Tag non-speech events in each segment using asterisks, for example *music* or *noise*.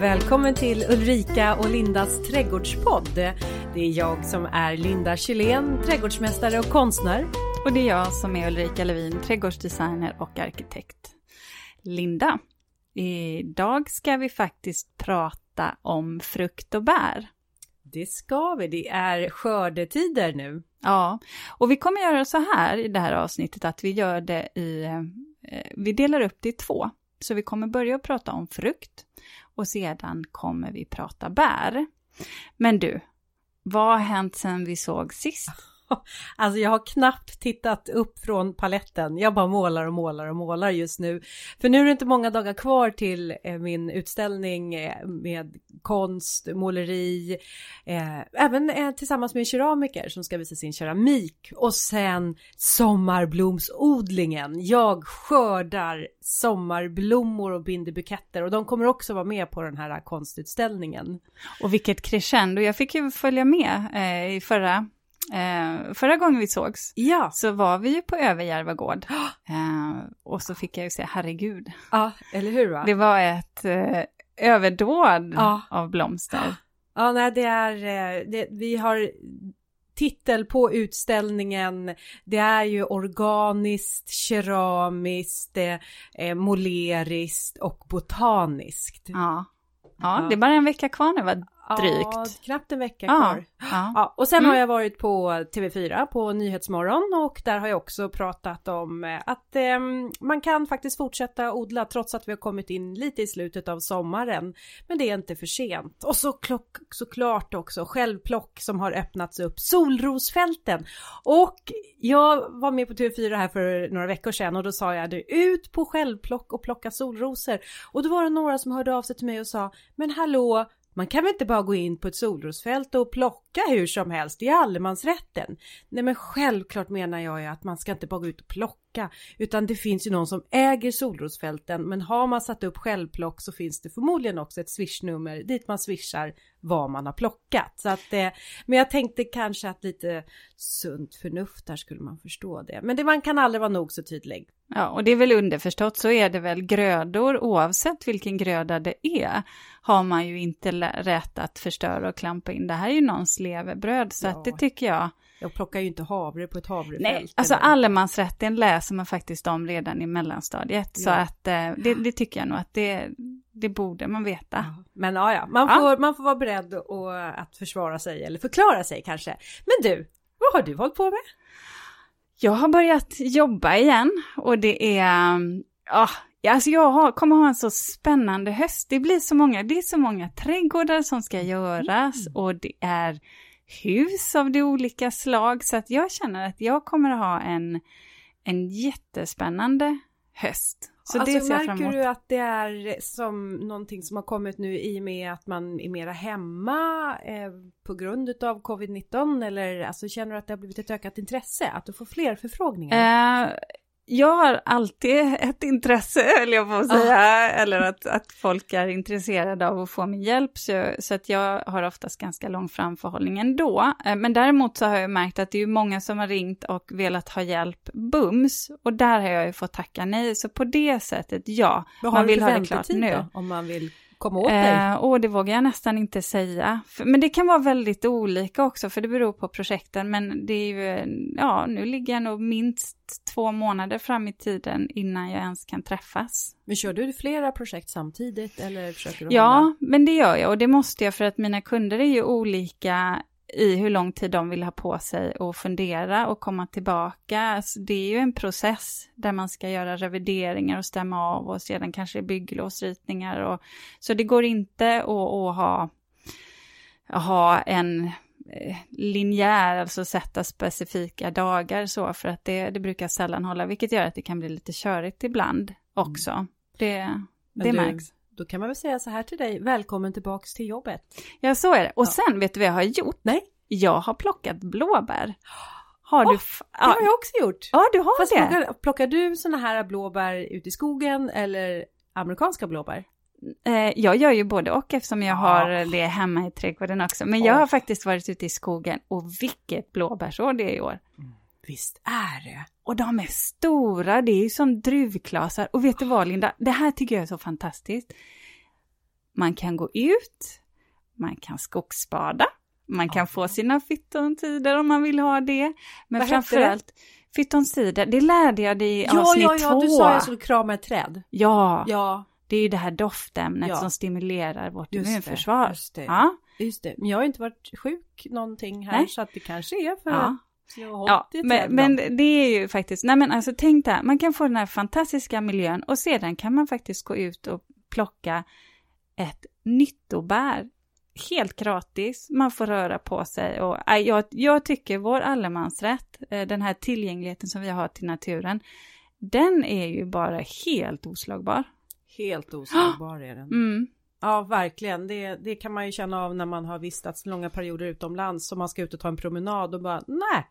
Välkommen till Ulrika och Lindas trädgårdspodd. Det är jag som är Linda Kylén, trädgårdsmästare och konstnär. Och det är jag som är Ulrika Levin, trädgårdsdesigner och arkitekt. Linda, idag ska vi faktiskt prata om frukt och bär. Det ska vi, det är skördetider nu. Ja, och vi kommer göra så här i det här avsnittet att vi gör det i, eh, vi delar upp det i två. Så vi kommer börja prata om frukt och sedan kommer vi prata bär. Men du, vad har hänt sen vi såg sist? *laughs* Alltså jag har knappt tittat upp från paletten. Jag bara målar och målar och målar just nu. För nu är det inte många dagar kvar till eh, min utställning eh, med konst, måleri, eh, även eh, tillsammans med en keramiker som ska visa sin keramik. Och sen sommarblomsodlingen. Jag skördar sommarblommor och binder buketter och de kommer också vara med på den här konstutställningen. Och vilket crescendo. Jag fick ju följa med i förra Eh, förra gången vi sågs ja. så var vi ju på Överjärva gård. *gasps* Eh, och så fick jag ju säga, herregud. Ja, eller hur? Va? Det var ett eh, överdåd ja. av blomster. *gasps* Ja, nej, det är, eh, det, vi har titel på utställningen. Det är ju organiskt, keramiskt, eh, moleriskt och botaniskt. Ja. Ja, det är bara en vecka kvar nu va? Drygt. Ja, knappt en vecka kvar. Ja. ja. och sen mm. har jag varit på TV4 på Nyhetsmorgon och där har jag också pratat om eh, att eh, man kan faktiskt fortsätta odla trots att vi har kommit in lite i slutet av sommaren. Men det är inte för sent. Och så klock, såklart också självplock som har öppnats upp, solrosfälten. Och jag var med på TV4 här för några veckor sedan och då sa jag det ut på självplock och plocka solrosor. Och då var det några som hörde av sig till mig och sa men hallå man kan väl inte bara gå in på ett solrosfält och plocka hur som helst, det är allemansrätten. Nej men självklart menar jag ju att man ska inte bara gå ut och plocka, utan det finns ju någon som äger solrosfälten, men har man satt upp självplock så finns det förmodligen också ett swishnummer dit man swishar vad man har plockat. Så att, eh, men jag tänkte kanske att lite sunt förnuft där skulle man förstå det. Men det, man kan aldrig vara nog så tydlig. Ja, och det är väl underförstått så är det väl grödor, oavsett vilken gröda det är, har man ju inte rätt att förstöra och klampa in. Det här är ju någons levebröd, så ja. att det tycker jag. Jag plockar ju inte havre på ett havrefält. Nej, alltså eller? allemansrätten läser man faktiskt om redan i mellanstadiet, ja. så att eh, det, det, tycker jag nog att det, det borde man veta. Ja. Men ja, ja, man får, man får vara beredd och, att försvara sig eller förklara sig kanske. Men du, vad har du hållit på med? Jag har börjat jobba igen och det är, ja, alltså jag har, kommer ha en så spännande höst. Det blir så många, det är så många trädgårdar som ska göras mm. och det är hus av de olika slag så att jag känner att jag kommer ha en, en jättespännande höst. Så alltså, det ser jag märker du att det är som någonting som har kommit nu i och med att man är mera hemma eh, på grund av covid-19 eller alltså känner du att det har blivit ett ökat intresse? Att du får fler förfrågningar? Uh, jag har alltid ett intresse, höll jag på att säga, oh. eller att, att folk är intresserade av att få min hjälp, så, så att jag har oftast ganska lång framförhållning ändå. Eh, men däremot så har jag märkt att det är många som har ringt och velat ha hjälp bums, och där har jag ju fått tacka nej, så på det sättet, ja, man vill ha det klart nu. Då, om man vill komma åt dig? Eh, och det vågar jag nästan inte säga. Men det kan vara väldigt olika också, för det beror på projekten. Men det är ju, ja, nu ligger jag nog minst två månader fram i tiden innan jag ens kan träffas. Men kör du flera projekt samtidigt eller försöker du Ja, hålla? men det gör jag och det måste jag för att mina kunder är ju olika i hur lång tid de vill ha på sig och fundera och komma tillbaka. Alltså det är ju en process där man ska göra revideringar och stämma av och sedan kanske bygglovsritningar. Och, så det går inte att, att ha, ha en eh, linjär, alltså sätta specifika dagar så, för att det, det brukar sällan hålla, vilket gör att det kan bli lite körigt ibland också. Mm. Det, det du, märks. Då kan man väl säga så här till dig, välkommen tillbaks till jobbet. Ja, så är det. Och ja. sen, vet du vad jag har gjort? Nej. Jag har plockat blåbär. Har oh, du... Det har jag också gjort. Ja, du har Fast det. Plockar, plockar du sådana här blåbär ute i skogen eller amerikanska blåbär? Eh, jag gör ju både och eftersom jag ja. har det hemma i trädgården också. Men jag har faktiskt varit ute i skogen och vilket blåbärsår det är i år. Visst är det. Och de är stora, det är ju som druvklasar. Och vet du vad Linda, det här tycker jag är så fantastiskt. man kan gå ut, man kan skogsbada, man kan få sina fyttontider om man vill ha det. Men Vad framförallt fyttonsider, det lärde jag dig i ja, avsnitt två. Ja, ja, du sa jag skulle krama ett träd. Ja, ja. det är ju det här doftämnet ja. som stimulerar vårt immunförsvar. Just det, ja. just det. Men jag har inte varit sjuk någonting här Nej. så att det kanske är för ja. Ja, men, men, det är ju faktiskt, nej men alltså tänk där, man kan få den här fantastiska miljön och sedan kan man faktiskt gå ut och plocka ett nyttobär helt gratis, man får röra på sig och jag, jag tycker vår allemansrätt, äh, den här tillgängligheten som vi har till naturen, den är ju bara helt oslagbar. Helt *gasps* oslagbar är den. Mm. Ja, verkligen. Det, det kan man ju känna av när man har vistats långa perioder utomlands och man ska ut och ta en promenad och bara nej,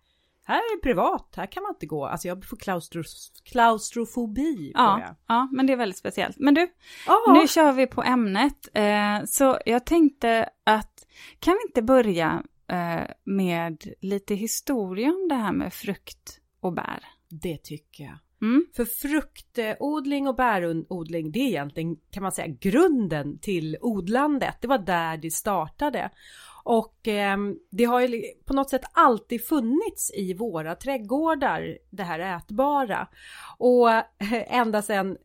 här är det privat, här kan man inte gå. Alltså jag får klaustros klaustrofobi. Ja, jag. ja, men det är väldigt speciellt. Men du, Aha. nu kör vi på ämnet. Eh, så jag tänkte att, kan vi inte börja eh, med lite historia om det här med frukt och bär? Det tycker jag. Mm. För fruktodling och bärodling, det är egentligen kan man säga grunden till odlandet. Det var där det startade. Och eh, det har ju på något sätt alltid funnits i våra trädgårdar, det här ätbara. Och eh, ända sedan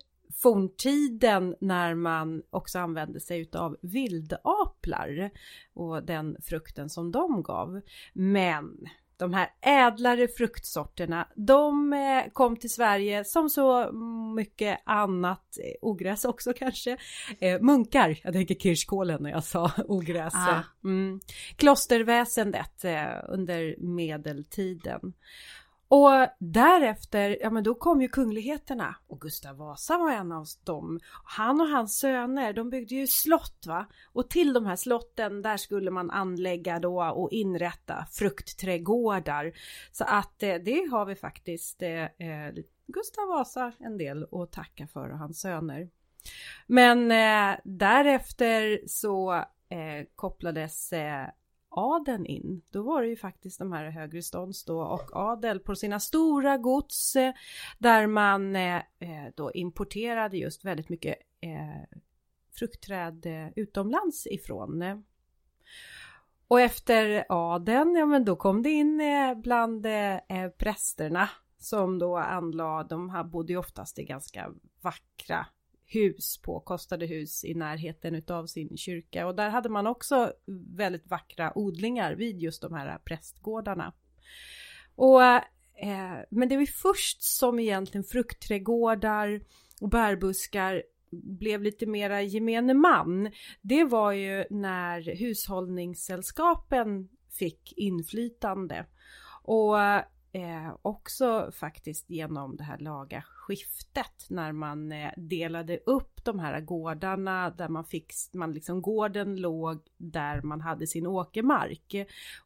forntiden när man också använde sig utav vildaplar och den frukten som de gav. Men de här ädlare fruktsorterna, de eh, kom till Sverige som så mycket annat, eh, ogräs också kanske, eh, munkar, jag tänker kirskålen när jag sa *laughs* ogräs, ah. mm. klosterväsendet under medeltiden. Och därefter, ja men då kom ju kungligheterna och Gustav Vasa var en av dem. Han och hans söner, de byggde ju slott va. Och till de här slotten, där skulle man anlägga då och inrätta fruktträdgårdar. Så att eh, det har vi faktiskt eh, eh Gustav Vasa en del att tacka för och hans söner. Men eh, därefter så eh, kopplades eh, adeln in. Då var det ju faktiskt de här högre stånds då och adel på sina stora gods eh, där man eh, eh, då importerade just väldigt mycket fruktträd utomlands ifrån. Och efter adeln, ja men då kom det in bland prästerna som då anlade, de här bodde ju oftast i ganska vackra hus, påkostade hus i närheten utav sin kyrka och där hade man också väldigt vackra odlingar vid just de här prästgårdarna. Och, eh, men det var först som egentligen fruktträdgårdar och bärbuskar blev lite mera gemene man. Det var ju när hushållningssällskapen fick inflytande. Och Eh, också faktiskt genom det här laga skiftet när man eh, delade upp de här gårdarna där man fick, man liksom gården låg där man hade sin åkermark.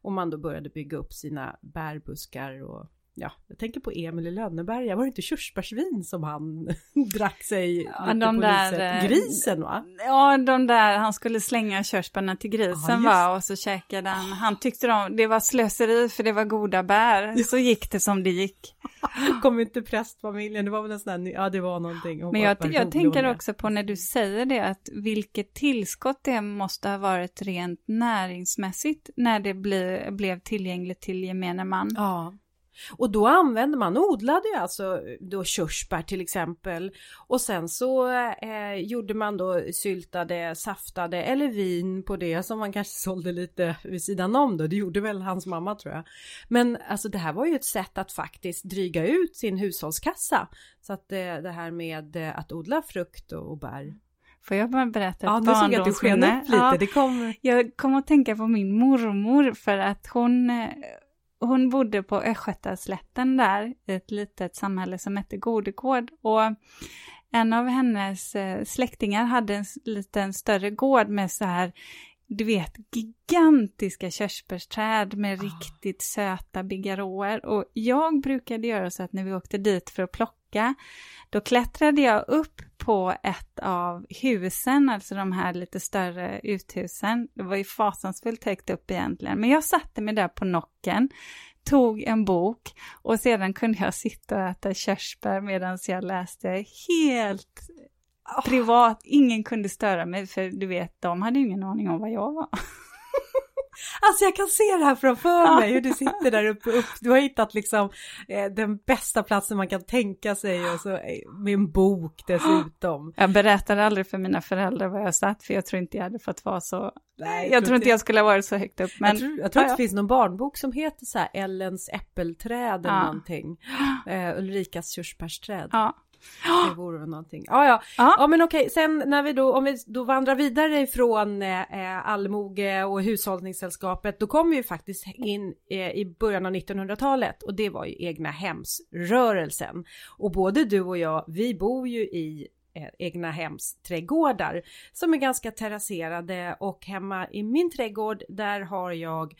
Och man då började bygga upp sina bärbuskar och ja, jag tänker på Emil i Lönneberga, var det inte körsbärsvin som han *laughs* drack sig ja, de där, eh, Grisen va? Ja, de där, han skulle slänga körsbärna till grisen ja, va, och så käkade han, han tyckte de, det var slöseri för det var goda bär, så gick det som det gick. *laughs* Kom inte prästfamiljen, det var väl en sån där, ja det var någonting. Men jag, jag tänker också på när du säger det, att vilket tillskott det måste ha varit rent näringsmässigt när det bli, blev tillgängligt till gemene man. Ja. Och då använde man, odlade ju alltså då körsbär till exempel och sen så eh, gjorde man då syltade, saftade eller vin på det som man kanske sålde lite vid sidan om då. Det gjorde väl hans mamma tror jag. Men alltså det här var ju ett sätt att faktiskt dryga ut sin hushållskassa. Så att eh, det här med eh, att odla frukt och, och bär Får jag bara berätta ett ja, barndomsminne? Ja. Det kom... Jag kom att tänka på min mormor för att hon eh, hon bodde på Östgötaslätten där, i ett litet samhälle som hette Godegård. Och en av hennes eh, släktingar hade en liten större gård med så här, du vet, gigantiska körsbärsträd med oh. riktigt söta bigarråer. Och jag brukade göra så att när vi åkte dit för att plocka, då klättrade jag upp på ett av husen, alltså de här lite större uthusen. Det var ju fasansfullt högt upp egentligen, men jag satte mig där på nocken, tog en bok och sedan kunde jag sitta och äta körsbär medan jag läste helt privat, ingen kunde störa mig för du vet, de hade ju ingen aning om vad jag var. *laughs* Alltså jag kan se det här framför mig, hur du sitter där uppe, upp. du har hittat liksom eh, den bästa platsen man kan tänka sig och så eh, med en bok dessutom. *gasps* Jag berättade aldrig för mina föräldrar vad jag satt, för jag tror inte jag hade fått vara så, Nej, jag, tror inte jag skulle ha varit så högt upp. Men... Jag tror, jag tror att det finns någon barnbok som heter så här Ellens äppelträd eller ja. någonting, *gasps* eh, Ulrikas körsbärsträd. Ja. Det vore väl någonting. Ja, ja. Ja, ja men okej, sen när vi då, om vi då vandrar vidare ifrån eh, allmoge och hushållningssällskapet, då kom vi ju faktiskt in eh, i början av 1900-talet och det var ju egna hemsrörelsen. Och både du och jag, vi bor ju i eh, egna hemsträdgårdar som är ganska terrasserade och hemma i min trädgård där har jag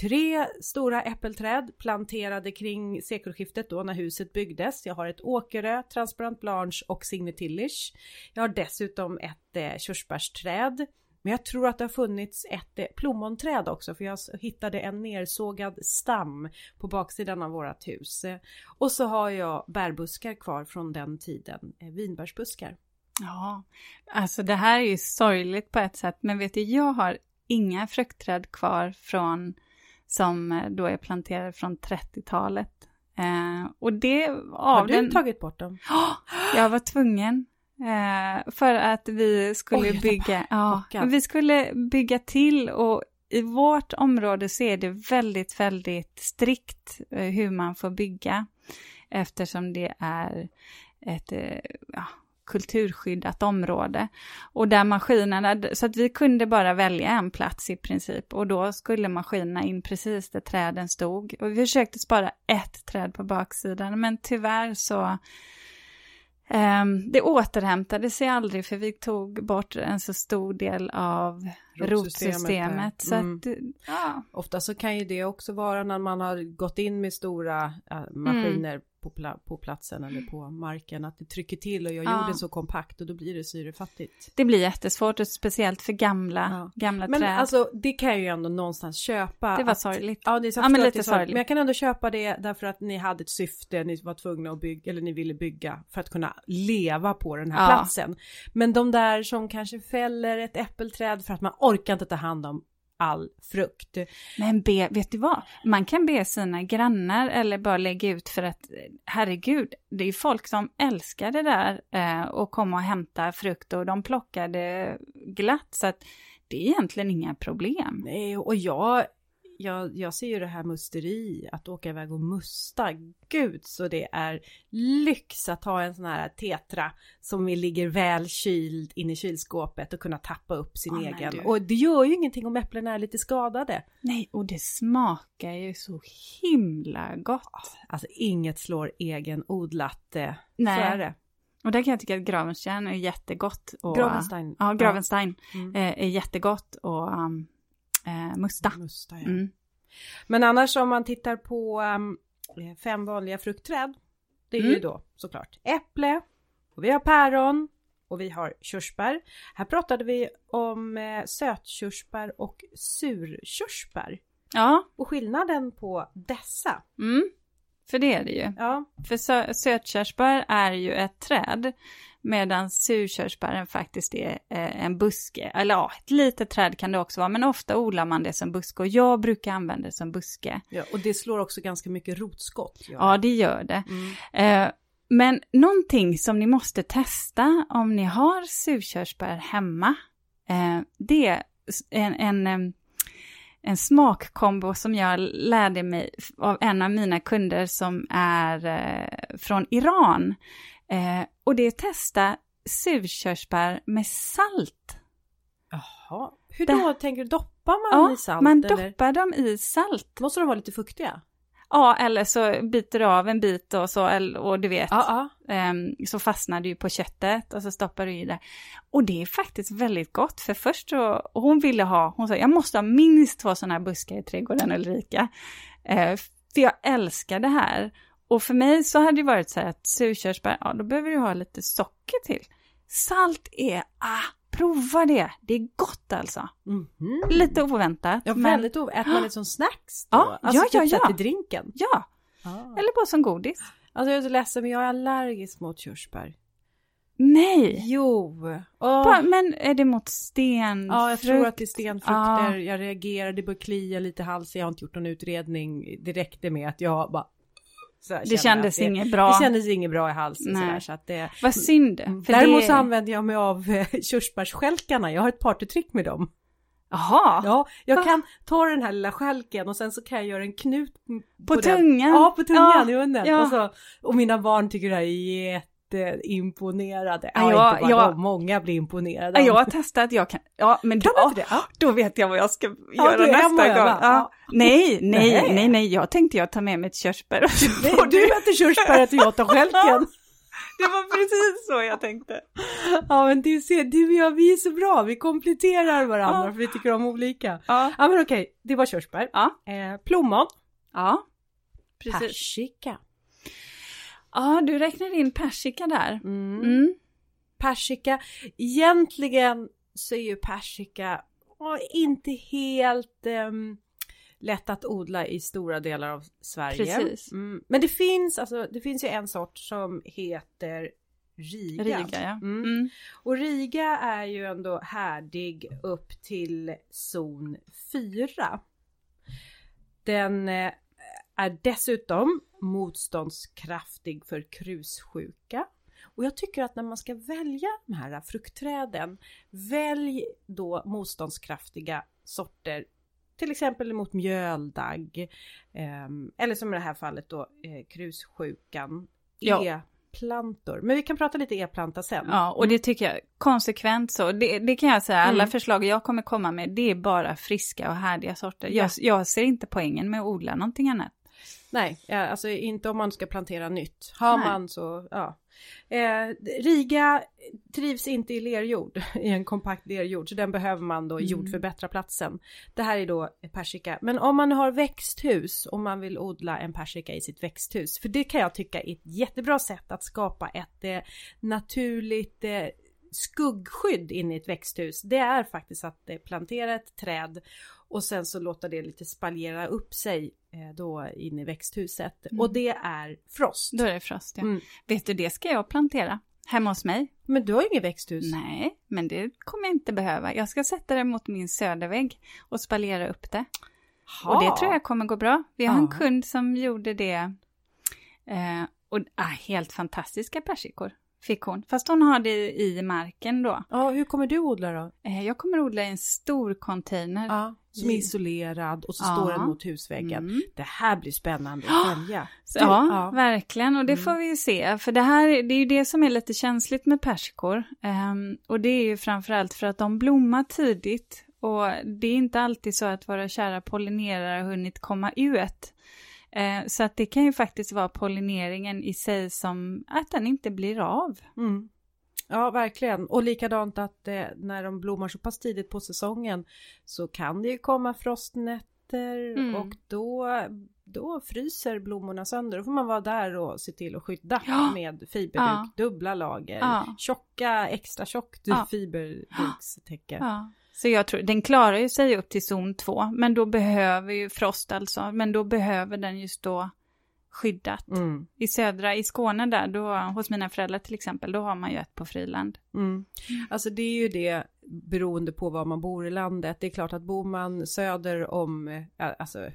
tre stora äppelträd planterade kring sekelskiftet då när huset byggdes. Jag har ett Åkerö, Transparent Blanche och Signe Tillich. Jag har dessutom ett eh, körsbärsträd. Men jag tror att det har funnits ett eh, plommonträd också för jag hittade en nersågad stam på baksidan av vårat hus. Och så har jag bärbuskar kvar från den tiden, eh, vinbärsbuskar. Ja, alltså det här är ju sorgligt på ett sätt, men vet du, jag har inga fruktträd kvar från som eh, då är planterade från 30-talet. Eh, och det av Har du den... tagit bort dem? Oh, *gasps* jag var tvungen. Eh, för att vi skulle Oj, bygga, ja, vi skulle bygga till och i vårt område så är det väldigt, väldigt strikt eh, hur man får bygga. Eftersom det är ett, eh, ja, kulturskyddat område. Och där maskinerna, så att vi kunde bara välja en plats i princip och då skulle maskinerna in precis där träden stod. Och vi försökte spara ett träd på baksidan men tyvärr så Um, det återhämtade sig aldrig för vi tog bort en så stor del av rotsystemet. så mm. att, ja. Ofta så kan ju det också vara när man har gått in med stora äh, maskiner mm på, pla på platsen eller på marken, att det trycker till och gör ja. jorden så kompakt och då blir det syrefattigt. Det blir jättesvårt, och speciellt för gamla, ja. gamla men träd. Men alltså det kan jag ju ändå någonstans köpa. Det var att, sorgligt. Ja, det är, ja, men lite sorgligt. Men jag kan ändå köpa det därför att ni hade ett syfte, ni var tvungna att bygga, eller ni ville bygga för att kunna leva på den här ja. platsen. Men de där som kanske fäller ett äppelträd för att man orkar inte ta hand om all frukt. Men be, vet du vad? Man kan be sina grannar eller bara lägga ut för att herregud, det är folk som älskar det där eh, och komma och hämta frukt och de plockar det glatt så att det är egentligen inga problem. Nej, och jag jag, jag ser ju det här musteri, att åka iväg och musta. Gud så det är lyx att ha en sån här tetra som ligger väl kyld in i kylskåpet och kunna tappa upp sin oh, egen. Och det gör ju ingenting om äpplena är lite skadade. Nej, och det smakar ju så himla gott. Alltså inget slår egenodlat, eh, nej. så är det. Och där kan jag tycka att Gravenstein är jättegott. Och, Gravenstein. Ja, Gravenstein ja. Mm. är jättegott och um, eh, musta. musta ja. mm. Men annars om man tittar på um, fem vanliga fruktträd. Det är mm. ju då såklart äpple, och vi har päron och vi har körsbär. Här pratade vi om eh, sötkörsbär och surkörsbär. Ja. Och skillnaden på dessa. Mm. För det är det ju. Ja. För sö sötkörsbär är ju ett träd. Medan surkörsbären faktiskt är eh, en buske. Eller ja, ett litet träd kan det också vara. Men ofta odlar man det som buske. Och jag brukar använda det som buske. Ja, och det slår också ganska mycket rotskott. Ja, det gör det. Mm. Eh, men någonting som ni måste testa om ni har surkörsbär hemma. Eh, det är en, en en smakkombo som jag lärde mig av en av mina kunder som är eh, från Iran. Eh, och det är att testa surkörsbär med salt. Jaha, hur då? Det... Tänker du, doppar man ja, i salt? man eller? doppar dem i salt. Måste de vara lite fuktiga? Ja, eller så biter du av en bit och så, och du vet, ja, ja. Um, så fastnar du ju på köttet och så stoppar du i det. Och det är faktiskt väldigt gott, för först så, hon ville ha, hon sa, jag måste ha minst två sådana här buskar i trädgården Ulrika. Uh, för jag älskar det här. Och för mig så hade det varit så här att surkörsbär, ja då behöver du ha lite socker till. Salt är, ah, prova det, det är gott alltså. Mm -hmm. Lite oväntat. Ja, men... väldigt oväntat. Äter man det som snacks då? Ja, alltså, ja, typ ja. ja. i drinken? Ja, ah. eller bara som godis. Alltså jag är så ledsen men jag är allergisk mot körsbär. Nej! Jo! Oh. Men är det mot stenfrukt? Ja, jag tror att det är stenfrukter. Ah. Jag reagerade, det började klia lite i halsen. Jag har inte gjort någon utredning. Det räckte med att jag bara så det kändes det, inget bra. Det kändes inget bra i halsen. Nej. Sådär, så att det, Vad synd. För Däremot det... så använder jag mig av eh, körsbärsskälkarna. Jag har ett partytrick med dem. Jaha! Ja, jag kan ta den här lilla skälken och sen så kan jag göra en knut på, på tungan. Ja, på tungan ja, i munnen. Ja. Och, så, och mina barn tycker det här är jätteimponerade. Ja, ja, inte bara ja. De, många blir imponerade. Ja, jag har testat, jag kan, ja men kan då, ja. då vet jag vad jag ska göra nästa gång. Ja. Nej, nej, nej, nej, nej, jag tänkte jag ta med mig ett körsbär. Nej, du äter körsbäret och jag tar stjälken. Det var precis så jag tänkte. Ja men du ser, du och jag vi är så bra, vi kompletterar varandra ja. för vi tycker om olika. Ja, ja men okej, det var körsbär. Ja. Eh, plommon. Ja. Precis. Persika. Ja, du räknar in persika där. Mm. Mm. Persika, egentligen så är ju persika oh, inte helt um, lätt att odla i stora delar av Sverige. Mm. Men det finns, alltså, det finns ju en sort som heter Riga. Riga ja. Mm. Mm. Och Riga är ju ändå härdig upp till zon 4. Den eh, är dessutom motståndskraftig för krussjuka. Och jag tycker att när man ska välja de här fruktträden, välj då motståndskraftiga sorter till exempel mot mjöldagg eh, eller som i det här fallet då eh, krussjukan. Ja. E-plantor. Men vi kan prata lite e-planta sen. Ja, och det tycker jag konsekvent så. Det, det kan jag säga, alla mm. förslag jag kommer komma med, det är bara friska och härdiga sorter. Jag, jag ser inte poängen med att odla någonting annat. Nej, alltså inte om man ska plantera nytt. Har Nej. man så, ja. Eh, Riga trivs inte i lerjord, *laughs* i en kompakt lerjord, så den behöver man då mm. jordförbättra platsen. Det här är då persika. Men om man har växthus och man vill odla en persika i sitt växthus, för det kan jag tycka är ett jättebra sätt att skapa ett eh, naturligt eh, skuggskydd in i ett växthus. Det är faktiskt att eh, plantera ett träd och sen så låta det lite spaljera upp sig eh, då in i växthuset. Mm. Och det är frost. Då är det frost ja. Mm. Vet du, det ska jag plantera hemma hos mig. Men du har ju inget växthus. Nej, men det kommer jag inte behöva. Jag ska sätta det mot min södervägg och spaljera upp det. Ha. Och det tror jag kommer gå bra. Vi har ja. en kund som gjorde det. Eh, och ah, helt fantastiska persikor fick hon. Fast hon har det i marken då. Ja, hur kommer du odla då? Eh, jag kommer odla i en stor container. Ja, som är isolerad och så ja. står den mot husväggen. Mm. Det här blir spännande att följa. Ja, ja, verkligen. Och det mm. får vi se. För det här, det är ju det som är lite känsligt med persikor. Um, och det är ju framförallt för att de blommar tidigt. Och det är inte alltid så att våra kära pollinerare har hunnit komma ut. Eh, så att det kan ju faktiskt vara pollineringen i sig som att den inte blir av. Mm. Ja, verkligen. Och likadant att eh, när de blommar så pass tidigt på säsongen så kan det ju komma frostnätter mm. och då, då fryser blommorna sönder. Då får man vara där och se till att skydda ja. med fiberduk, ja. dubbla lager, ja. tjocka, extra tjockt ja. fiberdukstäcke. Ja. Så jag tror, den klarar ju sig upp till zon 2, men då behöver ju Frost alltså, men då behöver den ju stå skyddat. Mm. I södra, i Skåne där, då, hos mina föräldrar till exempel, då har man ju ett på friland. Mm. Alltså det är ju det beroende på var man bor i landet. Det är klart att bor man söder om, alltså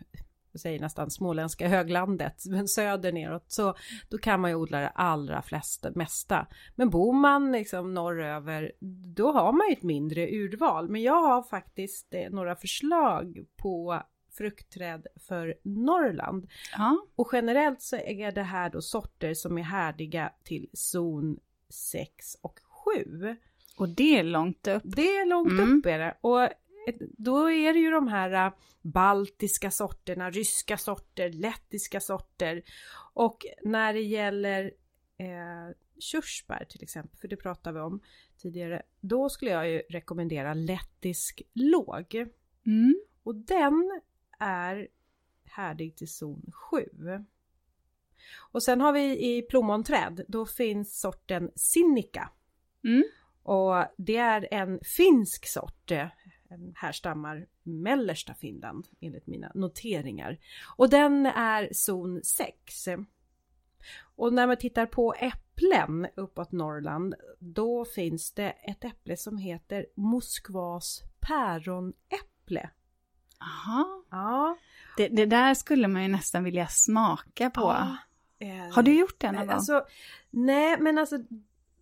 jag säger nästan småländska höglandet, men söder neråt, så då kan man ju odla det allra flesta, mesta. Men bor man liksom norröver, då har man ju ett mindre urval. Men jag har faktiskt eh, några förslag på fruktträd för Norrland. Ja. Och generellt så är det här då sorter som är härdiga till zon 6 och 7. Och det är långt upp. Det är långt mm. upp är det. Och då är det ju de här äh, baltiska sorterna, ryska sorter, lettiska sorter. Och när det gäller eh, körsbär till exempel, för det pratade vi om tidigare, då skulle jag ju rekommendera lettisk låg. Mm. Och den är härdig till zon 7. Och sen har vi i plommonträd, då finns sorten Sinica. Mm. Och det är en finsk sort, härstammar mellersta Finland enligt mina noteringar. Och den är zon 6. Och när man tittar på äpplen uppåt Norrland, då finns det ett äpple som heter Moskvas päronäpple. Aha. Ja. Det, det, där skulle man ju nästan vilja smaka på. Ja. Eh, Har du gjort det någon gång? Alltså, nej, men alltså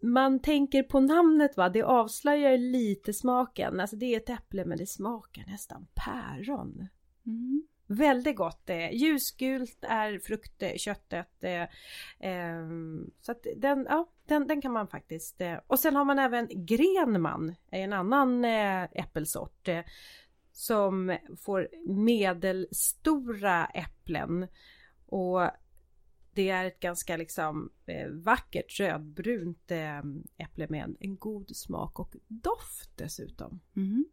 man tänker på namnet va, det avslöjar lite smaken. Alltså det är ett äpple men det smakar nästan päron. Mm. Väldigt gott. Eh, ljusgult är fruktköttet. Eh, eh, så att den, ja, den, den kan man faktiskt. Eh, och sen har man även Grenman, en annan eh, äppelsort. Som får medelstora äpplen. Och det är ett ganska liksom eh, vackert rödbrunt eh, äpple med en, god smak och doft dessutom. Mm.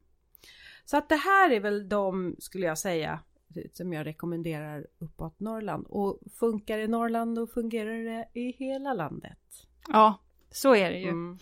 Så att det här är väl de, skulle jag säga, som jag rekommenderar uppåt Norrland. Och funkar i Norrland då fungerar det i hela landet. Ja, så är det ju. Mm.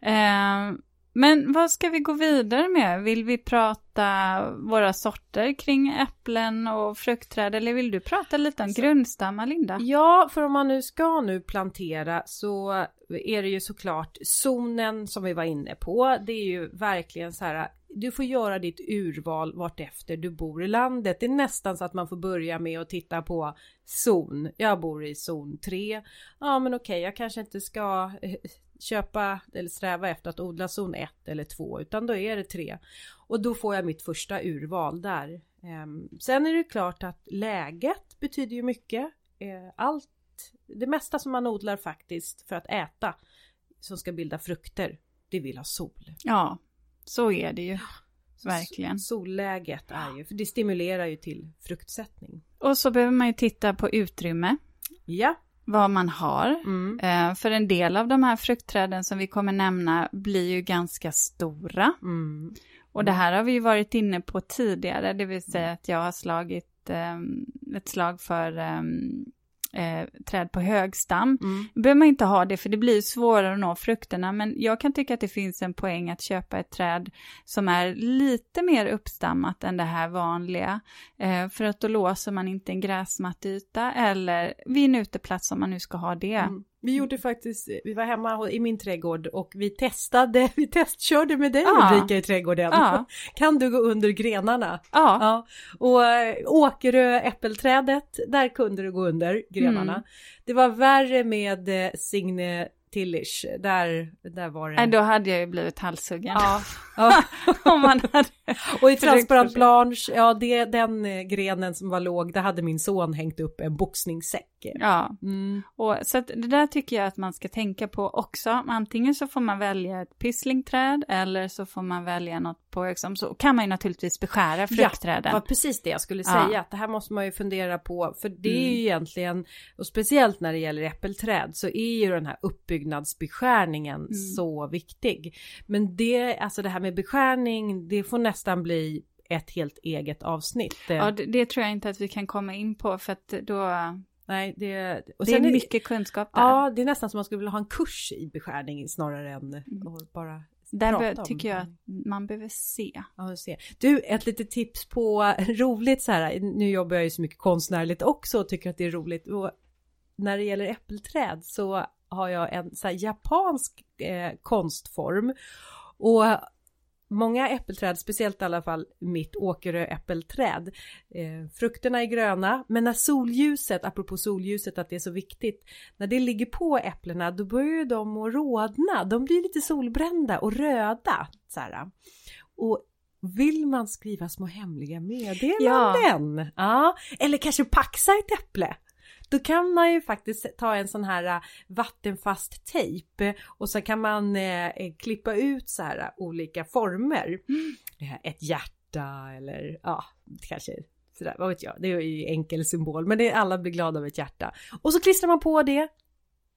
Eh, men vad ska vi gå vidare med? Vill vi prata våra sorter kring äpplen och fruktträd eller vill du prata lite om alltså, grundstammar Linda? Ja, för om man nu ska nu plantera så är det ju såklart zonen som vi var inne på. Det är ju verkligen så här du får göra ditt urval vartefter du bor i landet. Det är nästan så att man får börja med att titta på zon. Jag bor i zon 3. Ja men okej, jag kanske inte ska eh, köpa eller sträva efter att odla zon 1 eller 2 utan då är det 3. Och då får jag mitt första urval där. Ehm, sen är det klart att läget betyder ju mycket. Eh, allt, det mesta som man odlar faktiskt för att äta som ska bilda frukter, det vill ha sol. Ja, så är det ju. Verkligen. Solläget är ju, för det stimulerar ju till fruktsättning. Och så behöver man ju titta på utrymme. Ja. Vad man har. Mm. Eh, för en del av de här fruktträden som vi kommer nämna blir ju ganska stora. Mm. Och det här har vi ju varit inne på tidigare, det vill säga att jag har slagit eh, ett slag för eh, träd på högstam. Mm. behöver man inte ha det för det blir svårare att nå frukterna men jag kan tycka att det finns en poäng att köpa ett träd som är lite mer uppstammat än det här vanliga. Eh, för att då låser man inte en gräsmattyta eller vid en uteplats om man nu ska ha det. Mm. Vi gjorde faktiskt, vi var hemma i min trädgård och vi testade, *laughs* vi testkörde med dig ja. Ulrika i trädgården. Ja. *laughs* Kan du gå under grenarna? Ja. ja. Och äh, Åkerö äppelträdet, där kunde du gå under grenarna. Mm. Det var värre med äh, Signe Tillish, där, där var det... Nej, då hade jag ju blivit halshuggen. Ja. *laughs* ja. Om man hade och i transparent blanche, ja det, den eh, grenen som var låg, där hade min son hängt upp en boxningssäck. Ja, mm. och så att det där tycker jag att man ska tänka på också. Antingen så får man välja ett pisslingträd eller så får man välja något på liksom, så kan man ju naturligtvis beskära fruktträden. Ja, var precis det jag skulle säga, ja. att det här måste man ju fundera på, för det är ju mm. egentligen, och speciellt när det gäller äppelträd, så är ju den här uppbyggnadsbeskärningen mm. så viktig. Men det, alltså det här med beskärning, det får nästan bli ett helt eget avsnitt. Ja, det, det, tror jag inte att vi kan komma in på för att då... Nej, det... Och det är mycket är, kunskap där. Ja, det är nästan som man skulle vilja ha en kurs i beskärning snarare än mm. bara där tycker jag att man behöver se. Ja, se. Du, ett litet tips på *laughs* roligt så här. Nu jobbar jag ju så mycket konstnärligt också och tycker att det är roligt. Och när det gäller äppelträd så har jag en så japansk eh, konstform. Och många äppelträd, speciellt i alla fall mitt Åkerö äppelträd. Eh, frukterna är gröna, men när solljuset, apropå solljuset att det är så viktigt, när det ligger på äpplena då börjar de att rodna, de blir lite solbrända och röda. Så här. Och vill man skriva små hemliga meddelanden? Ja. ja. Eller kanske paxa ett äpple? Då kan man ju faktiskt ta en sån här äh, vattenfast tejp och så kan man eh, klippa ut så här äh, olika former. Mm. Ett hjärta eller ja, kanske sådär, vad vet jag, det är ju enkel symbol men det är, alla blir glada av ett hjärta. Och så klistrar man på det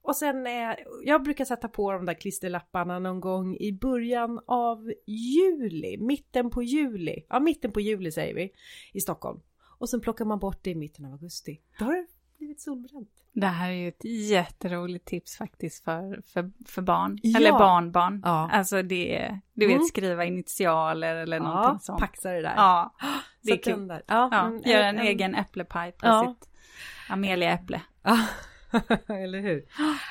och sen, eh, jag brukar sätta på de där klisterlapparna någon gång i början av juli, mitten på juli. Ja, mitten på juli säger vi i Stockholm. Och sen plockar man bort det i mitten av augusti. Då har det blivit solbränt. Det här är ju ett jätteroligt tips faktiskt för, för, för barn, ja. eller barnbarn. Ja. Alltså det, du vet mm. skriva initialer eller ja, någonting sånt. paxa det där. Ja, det är kul. Ja, ja, mm, Göra en, en egen äpplepaj på ja. sitt Amelia-äpple. Ja. *laughs* Eller hur?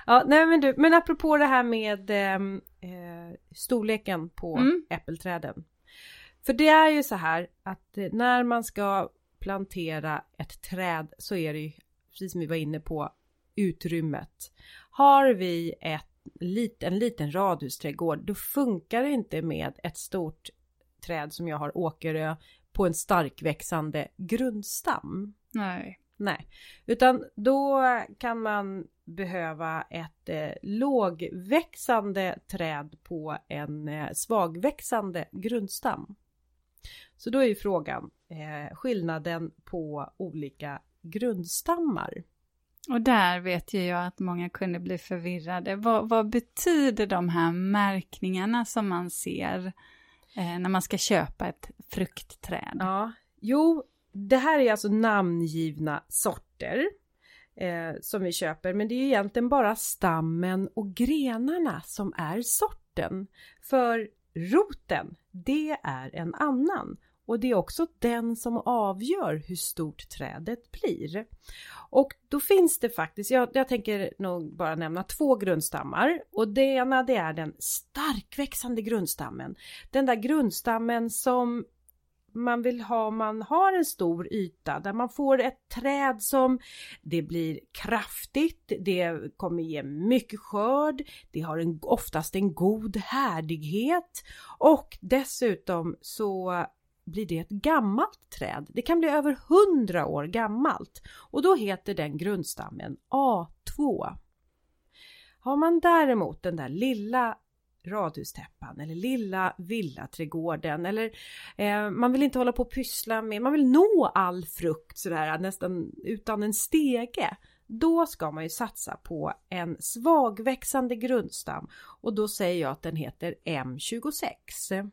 Ja, nej men du, men apropå det här med ehm, eh, storleken på mm. äppelträden. För det är ju så här att när man ska plantera ett träd så är det ju, precis som vi var inne på, utrymmet. Har vi ett, en liten radhusträdgård, då funkar det inte med ett stort träd som jag har Åkerö på en starkväxande grundstam. Nej. Nej, utan då kan man behöva ett eh, lågväxande träd på en eh, svagväxande grundstam. Så då är ju frågan eh, skillnaden på olika grundstammar. Och där vet ju jag att många kunde bli förvirrade. Vad, vad betyder de här märkningarna som man ser eh, när man ska köpa ett fruktträd? Ja, jo, det här är alltså namngivna sorter eh, som vi köper, men det är ju egentligen bara stammen och grenarna som är sorten. För roten, det är en annan. Och det är också den som avgör hur stort trädet blir. Och då finns det faktiskt, jag, jag tänker nog bara nämna två grundstammar. Och det ena det är den starkväxande grundstammen. Den där grundstammen som man vill ha om man har en stor yta där man får ett träd som det blir kraftigt, det kommer ge mycket skörd, det har en, oftast en god härdighet och dessutom så blir det ett gammalt träd. Det kan bli över hundra år gammalt och då heter den grundstammen A2. Har man däremot den där lilla radhustäppan eller lilla villaträdgården eller eh, man vill inte hålla på och pyssla med, man vill nå all frukt sådär nästan utan en stege. Då ska man ju satsa på en svagväxande grundstam och då säger jag att den heter M26.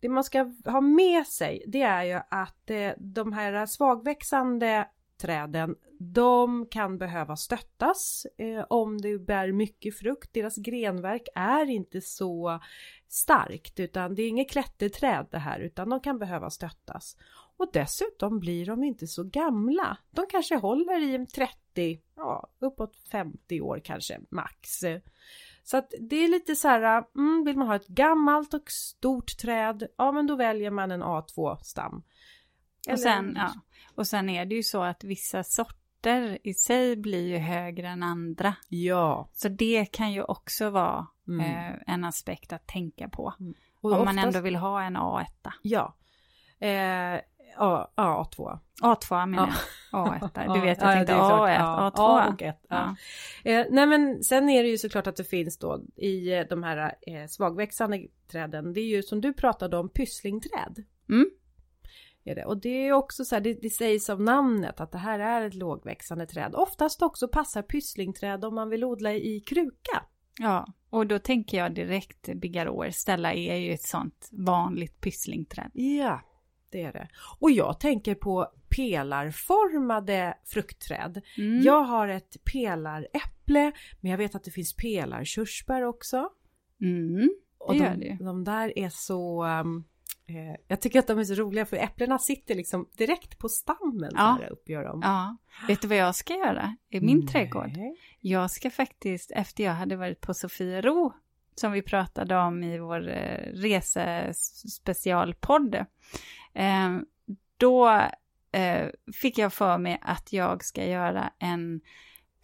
Det man ska ha med sig det är ju att eh, de här svagväxande träden de kan behöva stöttas eh, om det bär mycket frukt. Deras grenverk är inte så starkt utan det är inget klätterträd det här utan de kan behöva stöttas. Och dessutom blir de inte så gamla. De kanske håller i 30, ja uppåt 50 år kanske max. Så att det är lite så här, mm, vill man ha ett gammalt och stort träd, ja men då väljer man en A2-stam. Och sen, ja, och sen är det ju så att vissa sorter i sig blir ju högre än andra. Ja. Så det kan ju också vara mm. eh, en aspekt att tänka på. Mm. om oftast... man ändå vill ha en A1. Ja. Eh, A, A2. A2 menar jag. A1. Du *laughs* vet, jag tänkte A1, A2. A och 1. Ja. Eh, nej men sen är det ju såklart att det finns då i eh, de här eh, svagväxande träden. Det är ju som du pratade om pysslingträd. Mm. Är det. Och det är också så här, det, det sägs av namnet att det här är ett lågväxande träd. Oftast också passar pysslingträd om man vill odla i kruka. Ja, och då tänker jag direkt bigarråer. Ställa är ju ett sånt vanligt pysslingträd. Ja, det är det. Och jag tänker på pelarformade fruktträd. Mm. Jag har ett pelaräpple, men jag vet att det finns pelarkörsbär också. Mm, och gör det. De där är så... Um, eh, jag tycker att de är så roliga för äpplena sitter liksom direkt på stammen. Ja. Där upp, gör de. ja. Vet du vad jag ska göra i min Nej. trädgård? Jag ska faktiskt, efter jag hade varit på Sofiero som vi pratade om i vår eh, resespecialpodd. Eh, då eh, fick jag för mig att jag ska göra en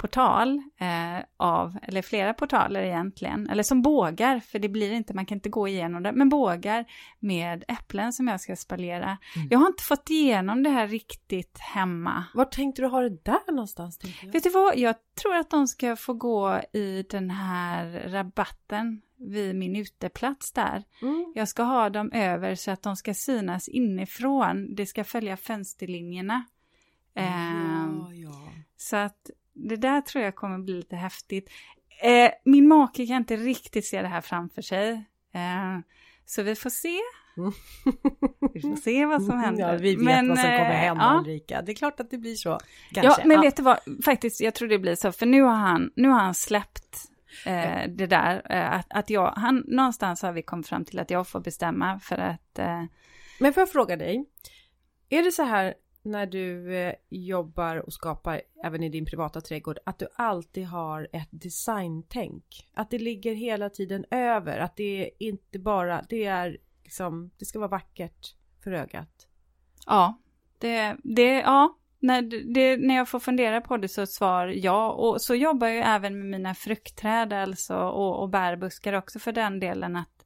portal eh, av, eller flera portaler egentligen, eller som bågar, för det blir inte, man kan inte gå igenom det, men bågar med äpplen som jag ska spalera. Mm. Jag har inte fått igenom det här riktigt hemma. Var tänkte du ha det där någonstans? Jag? Vet du vad, jag tror att de ska få gå i den här rabatten vid min uteplats där. Mm. Jag ska ha dem över så att de ska synas inifrån. Det ska följa fönsterlinjerna. Ja, eh, ja. Så att det där tror jag kommer bli lite häftigt. Eh, min make kan inte riktigt se det här framför sig. Eh, så vi får se. vi får se vad som *laughs* händer. Ja, vi vet men, vad som kommer hända ja. Ulrika. Det är klart att det blir så. Kanske. Ja, men ja. vet du vad, faktiskt, jag tror det blir så, för nu har han, nu har han släppt eh, det där. Eh, att, att jag, han, någonstans har vi kommit fram till att jag får bestämma för att... Eh... Men får jag fråga dig, är det så här när du eh, jobbar och skapar även i din privata trädgård att du alltid har ett designtänk. Att det ligger hela tiden över, att det är inte bara, det är liksom, det ska vara vackert för ögat. Ja, det, det, ja, när, det, när jag får fundera på det så svar ja. Och så jobbar jag även med mina fruktträd alltså och, och bärbuskar också för den delen att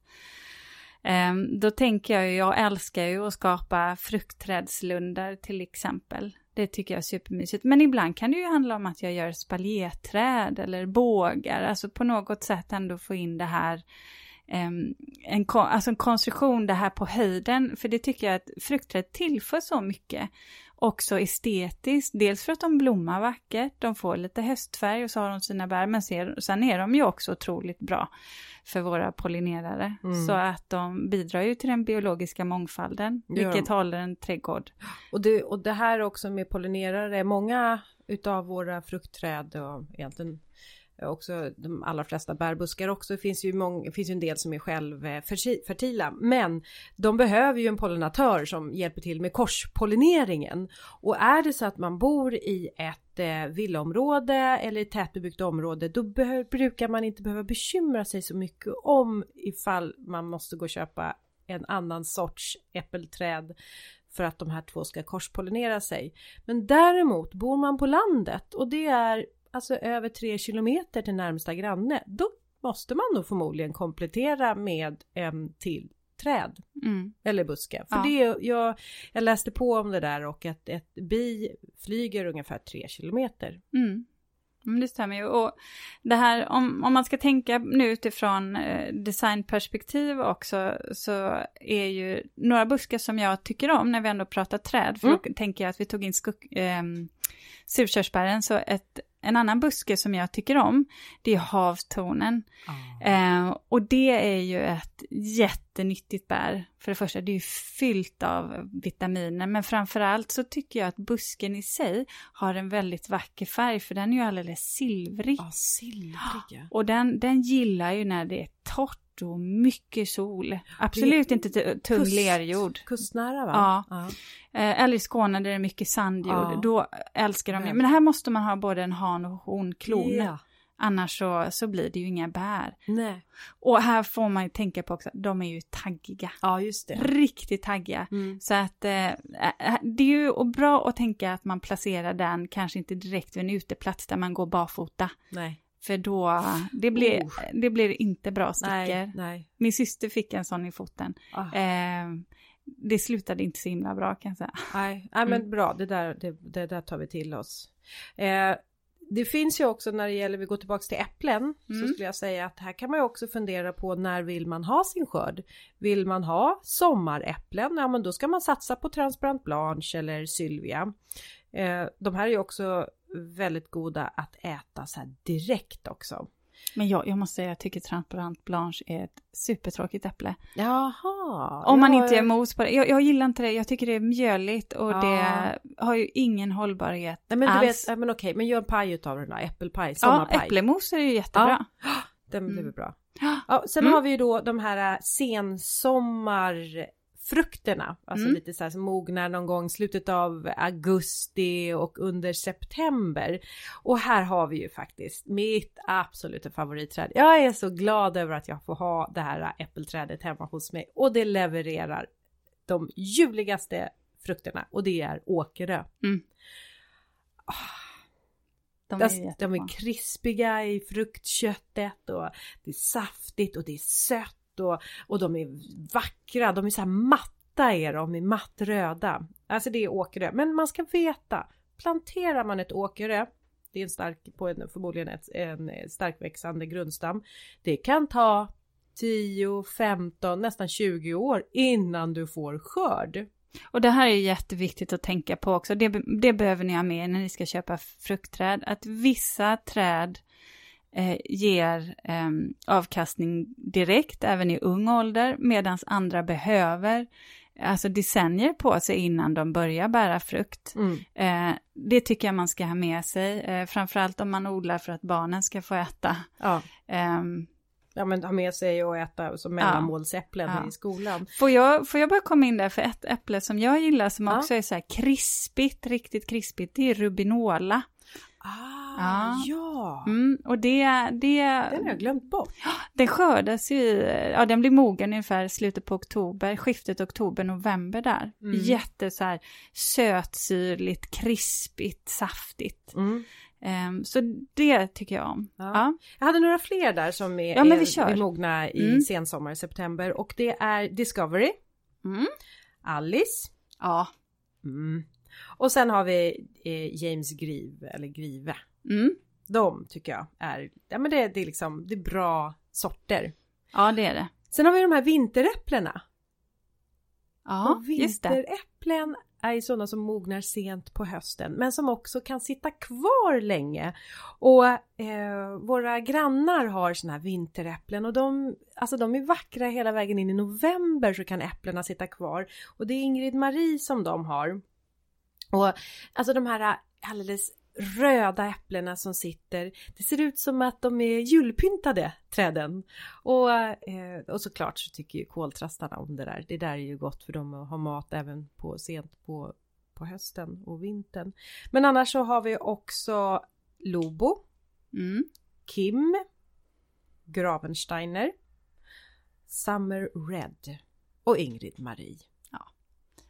Um, då tänker jag ju, jag älskar ju att skapa fruktträdslundar till exempel. Det tycker jag är supermysigt. Men ibland kan det ju handla om att jag gör spaljéträd eller bågar. Alltså på något sätt ändå få in det här um, en, alltså en konstruktion det här på höjden. För det tycker jag att fruktträd tillför så mycket också estetiskt. Dels för att de blommar vackert, de får lite höstfärg och så har de sina bär, men sen är de ju också otroligt bra för våra pollinerare. Mm. Så att de bidrar ju till den biologiska mångfalden, vilket håller en trädgård. Och det, och det här också med pollinerare, många utav våra fruktträd och egentligen Eh, också de allra flesta bärbuskar också. Det finns ju, många, finns ju en del som är självfertila. Eh, Men de behöver ju en pollinatör som hjälper till med korspollineringen. Och är det så att man bor i ett eh, villaområde eller ett tätbebyggt område då brukar man inte behöva bekymra sig så mycket om ifall man måste gå och köpa en annan sorts äppelträd för att de här två ska korspollinera sig. Men däremot bor man på landet och det är alltså över tre kilometer till närmsta granne, då måste man nog förmodligen komplettera med en till träd mm. eller buske. För ja. det, jag, jag läste på om det där och att ett bi flyger ungefär tre kilometer. Mm. Mm, det stämmer ju. Och det här, om, om man ska tänka nu utifrån eh, designperspektiv också, så är ju några buskar som jag tycker om när vi ändå pratar träd, för mm. då tänker jag att vi tog in skugg, eh, surkörsbären, så ett en annan buske som jag tycker om, det är havtornen. Oh. Eh, och det är ju ett jättenyttigt bär. För det första, det är ju fyllt av vitaminer, men framförallt så tycker jag att busken i sig har en väldigt vacker färg, för den är ju alldeles silvrig. Ja, silvrig. Och den, den gillar ju när det är torrt och mycket sol. Absolut inte tung kust, lerjord. Kustnära va? Ja. ja. Eh, eller i Skåne där det är mycket sandjord. Ja. Då älskar de det. Men här måste man ha både en han och honklon. Ja. Annars så, så blir det ju inga bär. Nej. Och här får man ju tänka på också, de är ju taggiga. Ja, just det. Riktigt taggiga. Mm. Så att eh, eh, det är ju bra att tänka att man placerar den kanske inte direkt vid en uteplats där man går barfota. Nej. För då, det blir, oh. det blir inte bra stickor. Nej, nej. Min syster fick en sån i foten. Oh. Eh, det slutade inte så himla bra kan jag säga. Nej, nej men mm. bra, det där, det, det, där tar vi till oss. Eh, det finns ju också när det gäller, vi går tillbaka till äpplen, mm. så skulle jag säga att här kan man ju också fundera på när vill man ha sin skörd? Vill man ha sommaräpplen? Ja men då ska man satsa på transparent blanche eller sylvia. Eh, de här är ju också väldigt goda att äta så här direkt också. Men jag, jag måste säga, jag tycker transparent blanche är ett supertråkigt äpple. Jaha. Om man inte gör mos på det. Jag, jag, gillar inte det, jag tycker det är mjöligt och ja. det har ju ingen hållbarhet Nej, men alls. Du vet, ja, men okej, men gör en paj utav den då, äppelpaj, sommarpaj. Ja, äpplemos är ju jättebra. Ja, *gasps* den blir mm. bra. *gasps* Ja, sen mm. har vi ju då de här äh, sensommar frukterna, alltså mm. lite så här mognar någon gång slutet av augusti och under september. Och här har vi ju faktiskt mitt absoluta favoritträd. Jag är så glad över att jag får ha det här äppelträdet hemma hos mig och det levererar de ljuvligaste frukterna och det är åkerö. Mm. De är, de är krispiga i fruktköttet och det är saftigt och det är sött och, och de är vackra, de är så här matta är de, är mattröda. Alltså det är åkerö. Men man ska veta, planterar man ett åkerö, det är en stark, på en, förmodligen ett, en starkväxande grundstam. Det kan ta 10, 15, nästan 20 år innan du får skörd. Och det här är jätteviktigt att tänka på också. Det, det behöver ni ha med när ni ska köpa fruktträd. Att vissa träd eh, ger eh, avkastning direkt, även i ung ålder, medan andra behöver alltså decennier på sig innan de börjar bära frukt. Mm. Eh, det tycker jag man ska ha med sig, eh, framförallt om man odlar för att barnen ska få äta. Ja. Eh, ja, men ha med sig och äta som mellanmålsäpplen ja. i skolan. Får jag, får jag bara komma in där för ett äpple som jag gillar som ja. också är så här krispigt, riktigt krispigt, det är rubinola. Ah, ja. ja. Mm, och det, det... Den har jag glömt bort. Den skördas ju i, ja den blir mogen ungefär slutet på oktober, skiftet oktober-november där. Mm. Jätte så här sötsyrligt, krispigt, saftigt. Mm. Um, så det tycker jag om. Ja. ja. Jag hade några fler där som är, ja, men vi kör. är mogna i mm. sensommar, september och det är Discovery, mm. Alice, ja. Mm. och sen har vi eh, James Grieve, eller Grive. Mm. De tycker jag är, ja men det, det, är liksom, det är bra sorter. Ja det är det. Sen har vi de här vinteräpplena. Ja, det. Vinteräpplen är ju sådana som mognar sent på hösten men som också kan sitta kvar länge. Och eh, våra grannar har sådana här vinteräpplen och de, alltså de är vackra hela vägen in i november så kan äpplena sitta kvar. Och det är Ingrid Marie som de har. Och alltså de här alldeles röda äpplena som sitter. Det ser ut som att de är julpyntade träden. Och, eh, och såklart så tycker ju koltrastarna om det där. Det där är ju gott för dem att ha mat även på sent på, på hösten och vintern. Men annars så har vi också Lobo, mm. Kim, Gravensteiner, Summer Red och Ingrid Marie.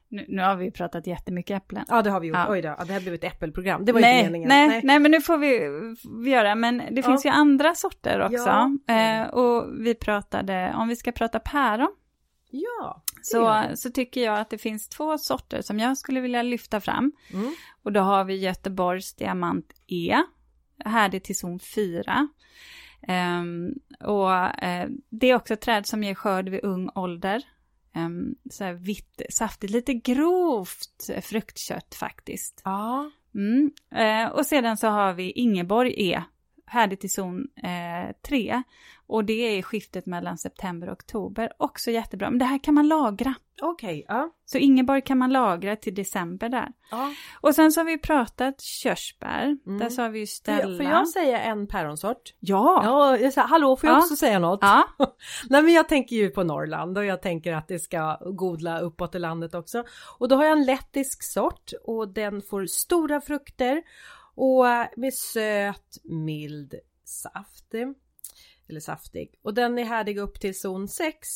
Nu, nu, har vi pratat jättemycket äpplen. Ja det har vi gjort, ja. oj då, det här blev ett äppelprogram, det var nej, inte meningen. Nej, nej, nej, men nu får vi, vi göra, men det finns ja. ju andra sorter också. Ja. Eh, och vi pratade, om vi ska prata päron. Ja. Så, så tycker jag att det finns två sorter som jag skulle vilja lyfta fram. Mm. Och då har vi Göteborgs Diamant E, härdig till zon 4. Um, ehm, och uh, det är också ett träd som ger skörd vid ung ålder um, så här vitt, saftigt, lite grovt fruktkött faktiskt. Ja. Mm. Uh, och sedan så har vi Ingeborg E, härdigt i zon 3. Eh, och det är skiftet mellan september och oktober. Också jättebra. Men det här kan man lagra. Okej, okay, ja. Så Ingeborg kan man lagra till december där. Ja. Och sen så har vi pratat körsbär. Mm. Där sa vi ju Stella. Får jag säga en päronsort? Ja! Ja, jag sa, hallå får jag ja. också säga något? Ja. *laughs* Nej men jag tänker ju på Norrland och jag tänker att det ska godla uppåt i landet också. Och då har jag en lettisk sort och den får stora frukter och med söt, mild saft. Eller saftig. Och den är härdig upp till zon 6.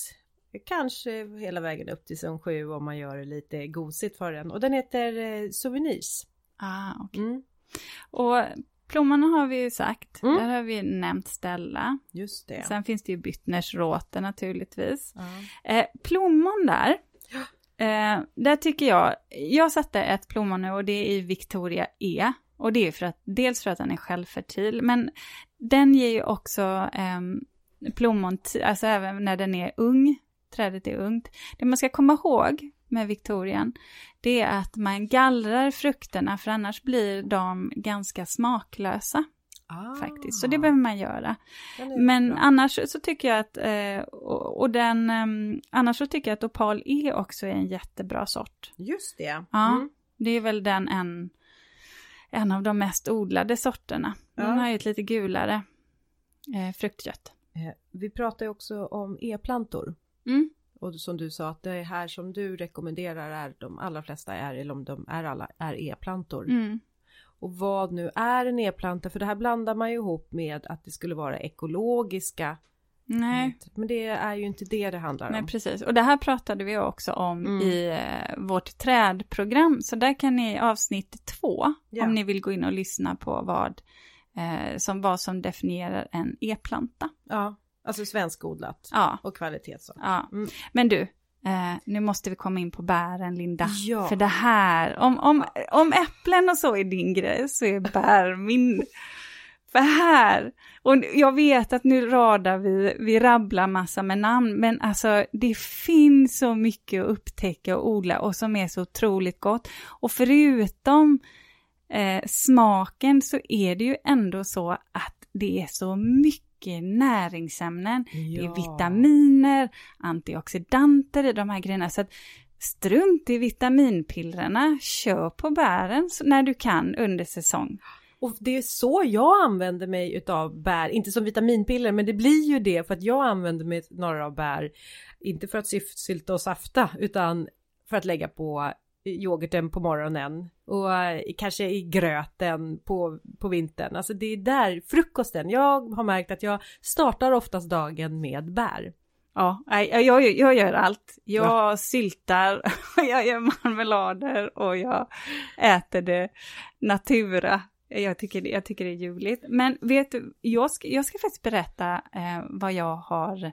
Kanske hela vägen upp till zon 7 om man gör det lite gosigt för den. Och den heter eh, Souvenirs. Ah, okay. Mm. Och plommonen har vi ju sagt. Mm. Där har vi nämnt Stella. Just det. Sen finns det ju Byttners råte naturligtvis. Mm. Eh, plommon där. Eh, där tycker jag, jag satte ett plommon nu och det är i Victoria E. Och det är för att, dels för att den är självfertil, men den ger ju också eh, plommon, alltså även när den är ung, trädet är ungt. Det man ska komma ihåg med Victorian, det är att man gallrar frukterna, för annars blir de ganska smaklösa. Ah. Faktiskt, så det behöver man göra. Men bra. annars så tycker jag att, eh, och, den, ehm, annars så tycker jag att Opal E också är en jättebra sort. Just det. Ja, mm. det är väl den en en av de mest odlade sorterna. Den ja. har ju ett lite gulare eh, fruktkött. Eh, vi pratar ju också om e-plantor. Mm. Och som du sa att det här som du rekommenderar är de allra flesta är, eller om de är alla, är e-plantor. Mm. Och vad nu är en e-planta, för det här blandar man ju ihop med att det skulle vara ekologiska Nej. Men det är ju inte det det handlar om. Nej, precis. Och det här pratade vi också om mm. i eh, vårt trädprogram. Så där kan ni avsnitt två, yeah. om ni vill gå in och lyssna på vad, eh, som, vad som definierar en e-planta. Ja, alltså svenskodlat ja. och kvalitetssort. Ja. Mm. Men du, Eh, nu måste vi komma in på bären, Linda. Ja. För det här, om, om, om äpplen och så är din grej, så är bär min. För här, och jag vet att nu radar vi, vi rabblar massa med namn, men alltså det finns så mycket att upptäcka och odla och som är så otroligt gott. Och förutom eh, smaken så är det ju ändå så att det är så mycket näringsämnen, ja. det är vitaminer, antioxidanter i de här grejerna. Så att strunt i vitaminpillerna, kör på bären när du kan under säsong. Och det är så jag använder mig utav bär, inte som vitaminpiller men det blir ju det för att jag använder mig några av bär, inte för att sylta och safta utan för att lägga på yoghurten på morgonen och eh, kanske i gröten på, på vintern. Alltså det är där frukosten. Jag har märkt att jag startar oftast dagen med bär. Ja, jag, jag, jag gör allt. Jag ja. syltar, *laughs* jag gör marmelader och jag äter det natura. Jag tycker, jag tycker det är ljuvligt. Men vet du, jag ska, jag ska faktiskt berätta eh, vad jag har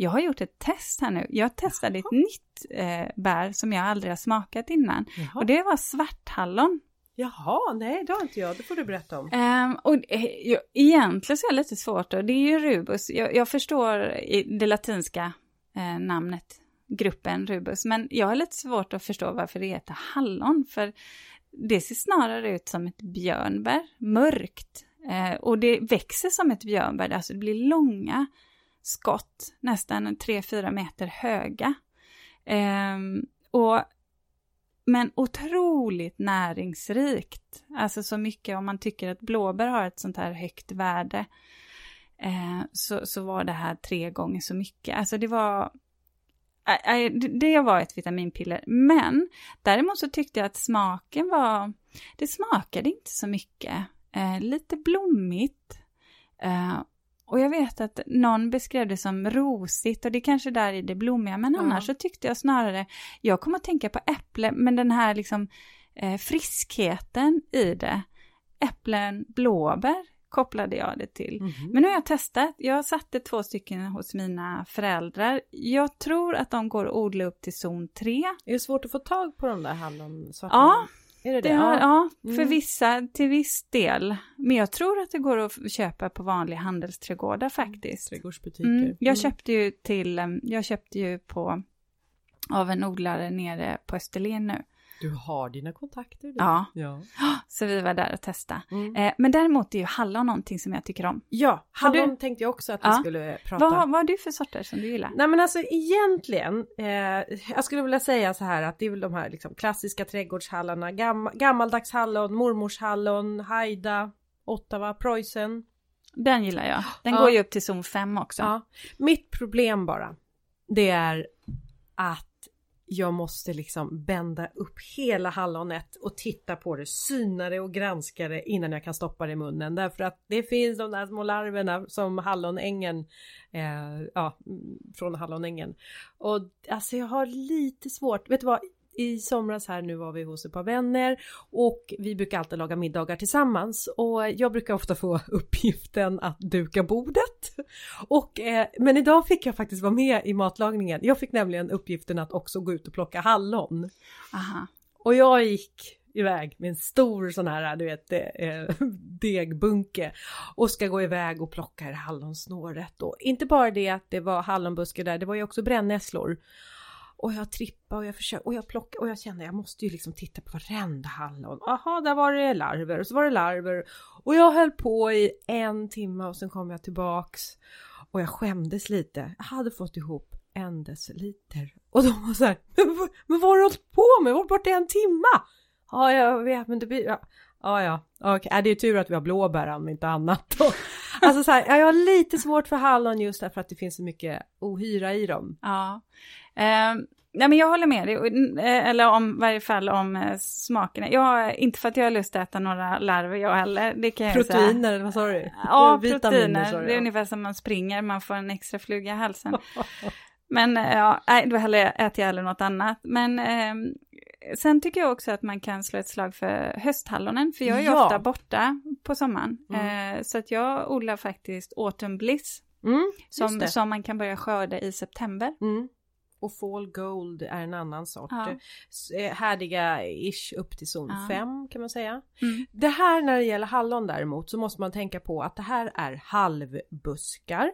jag har gjort ett test här nu. Jag testade Jaha. ett nytt eh, bär som jag aldrig har smakat innan. Jaha. Och det var svarthallon. Jaha, nej det har inte jag, det får du berätta om. Um, och eh, egentligen så är det lite svårt och det är ju rubus. Jag, jag förstår det latinska eh, namnet, gruppen rubus, men jag har lite svårt att förstå varför det heter hallon, för det ser snarare ut som ett björnbär, mörkt. Eh, och det växer som ett björnbär, alltså det blir långa skott, nästan 3-4 meter höga. Eh, och, men otroligt näringsrikt, alltså så mycket om man tycker att blåbär har ett sånt här högt värde, eh, så, så var det här tre gånger så mycket. Alltså det var eh, eh, det var ett vitaminpiller, men däremot så tyckte jag att smaken var, det smakade inte så mycket. Eh, lite blommigt. Eh, och jag vet att någon beskrev det som rosigt och det är kanske där i det blommiga, men ja. annars så tyckte jag snarare, jag kommer att tänka på äpple, men den här liksom eh, friskheten i det. Äpplen, blåbär kopplade jag det till. Mm. Men nu har jag testat, jag satte två stycken hos mina föräldrar. Jag tror att de går att odla upp till zon 3. Är det svårt att få tag på de där hallon? Ja, är det det? det har, ja, för mm. vissa, till viss del. Men jag tror att det går att köpa på vanliga handelsträdgårdar faktiskt. Trädgårdsbutiker. Mm. Jag köpte ju till, jag köpte ju på, av en odlare nere på Österlen nu. Du har dina kontakter. Du. Ja. ja, *gasps* så vi var där och testade. Mm. Eh, men däremot är ju hallon någonting som jag tycker om. Ja, hallon du... tänkte jag också att ja. vi skulle prata om. Vad, vad har du för sorter som du gillar? Nej men alltså egentligen, eh, jag skulle vilja säga så här att det är väl de här liksom, klassiska trädgårdshallorna, gam, gammaldags hallon, mormors hallon, Haida, Ottawa, Preussen. Den gillar jag. *gasps* Den ja. går ju upp till zon 5 också. Ja. Mitt problem bara, det är att jag måste liksom bända upp hela hallonet och titta på det, syna det och granska det innan jag kan stoppa det i munnen. Därför att det finns de där små larverna som hallonängen, eh, ja, mm, från hallonängen. Och alltså jag har lite svårt, vet du vad, i somras här nu var vi hos ett par vänner och vi brukar alltid laga middagar tillsammans och jag brukar ofta få *laughs* uppgiften att duka bordet. Och, eh, men idag fick jag faktiskt vara med i matlagningen. Jag fick nämligen uppgiften att också gå ut och plocka hallon. Aha. Och jag gick iväg med en stor sån här, du vet, eh, *laughs* degbunke och ska gå iväg och plocka det hallonsnåret. Och inte bara det att det var hallonbuskar där, det var ju också brännässlor. Och jag trippade och jag försökte och jag plockade och jag kände jag måste ju liksom titta på varenda hallon. Aha, där var det larver och så var det larver. Och jag höll på i en timme och sen kom jag tillbaks och jag skämdes lite. Jag hade fått ihop en deciliter. Och de var så här, men, men vad har du hållit på med? Vart är en timma! Ja, jag vet, men det blir... Ja, ja, ja. okay. det är tur att vi har blåbär om inte annat. *laughs* alltså så här, jag har lite svårt för hallon just därför att det finns så mycket ohyra i dem. Ja, Eh, nej men jag håller med dig, eh, eller om varje fall om eh, smakerna. Jag, inte för att jag har lust att äta några larver jag heller, det kan jag Proteiner, säga. vad sa du? Ja, proteiner. Det är ungefär som man springer, man får en extra fluga i halsen. *laughs* men eh, ja, nej, då hellre äter jag hellre något annat. Men eh, sen tycker jag också att man kan slå ett slag för hösthallonen, för jag är ja. ofta borta på sommaren. Mm. Eh, så att jag odlar faktiskt autumn bliss. Mm, som, som man kan börja skörda i september. Mm och Fall Gold är en annan sort. Ja. Eh, härdiga ish upp till zon 5 ja. kan man säga. Mm. Det här när det gäller hallon däremot så måste man tänka på att det här är halvbuskar.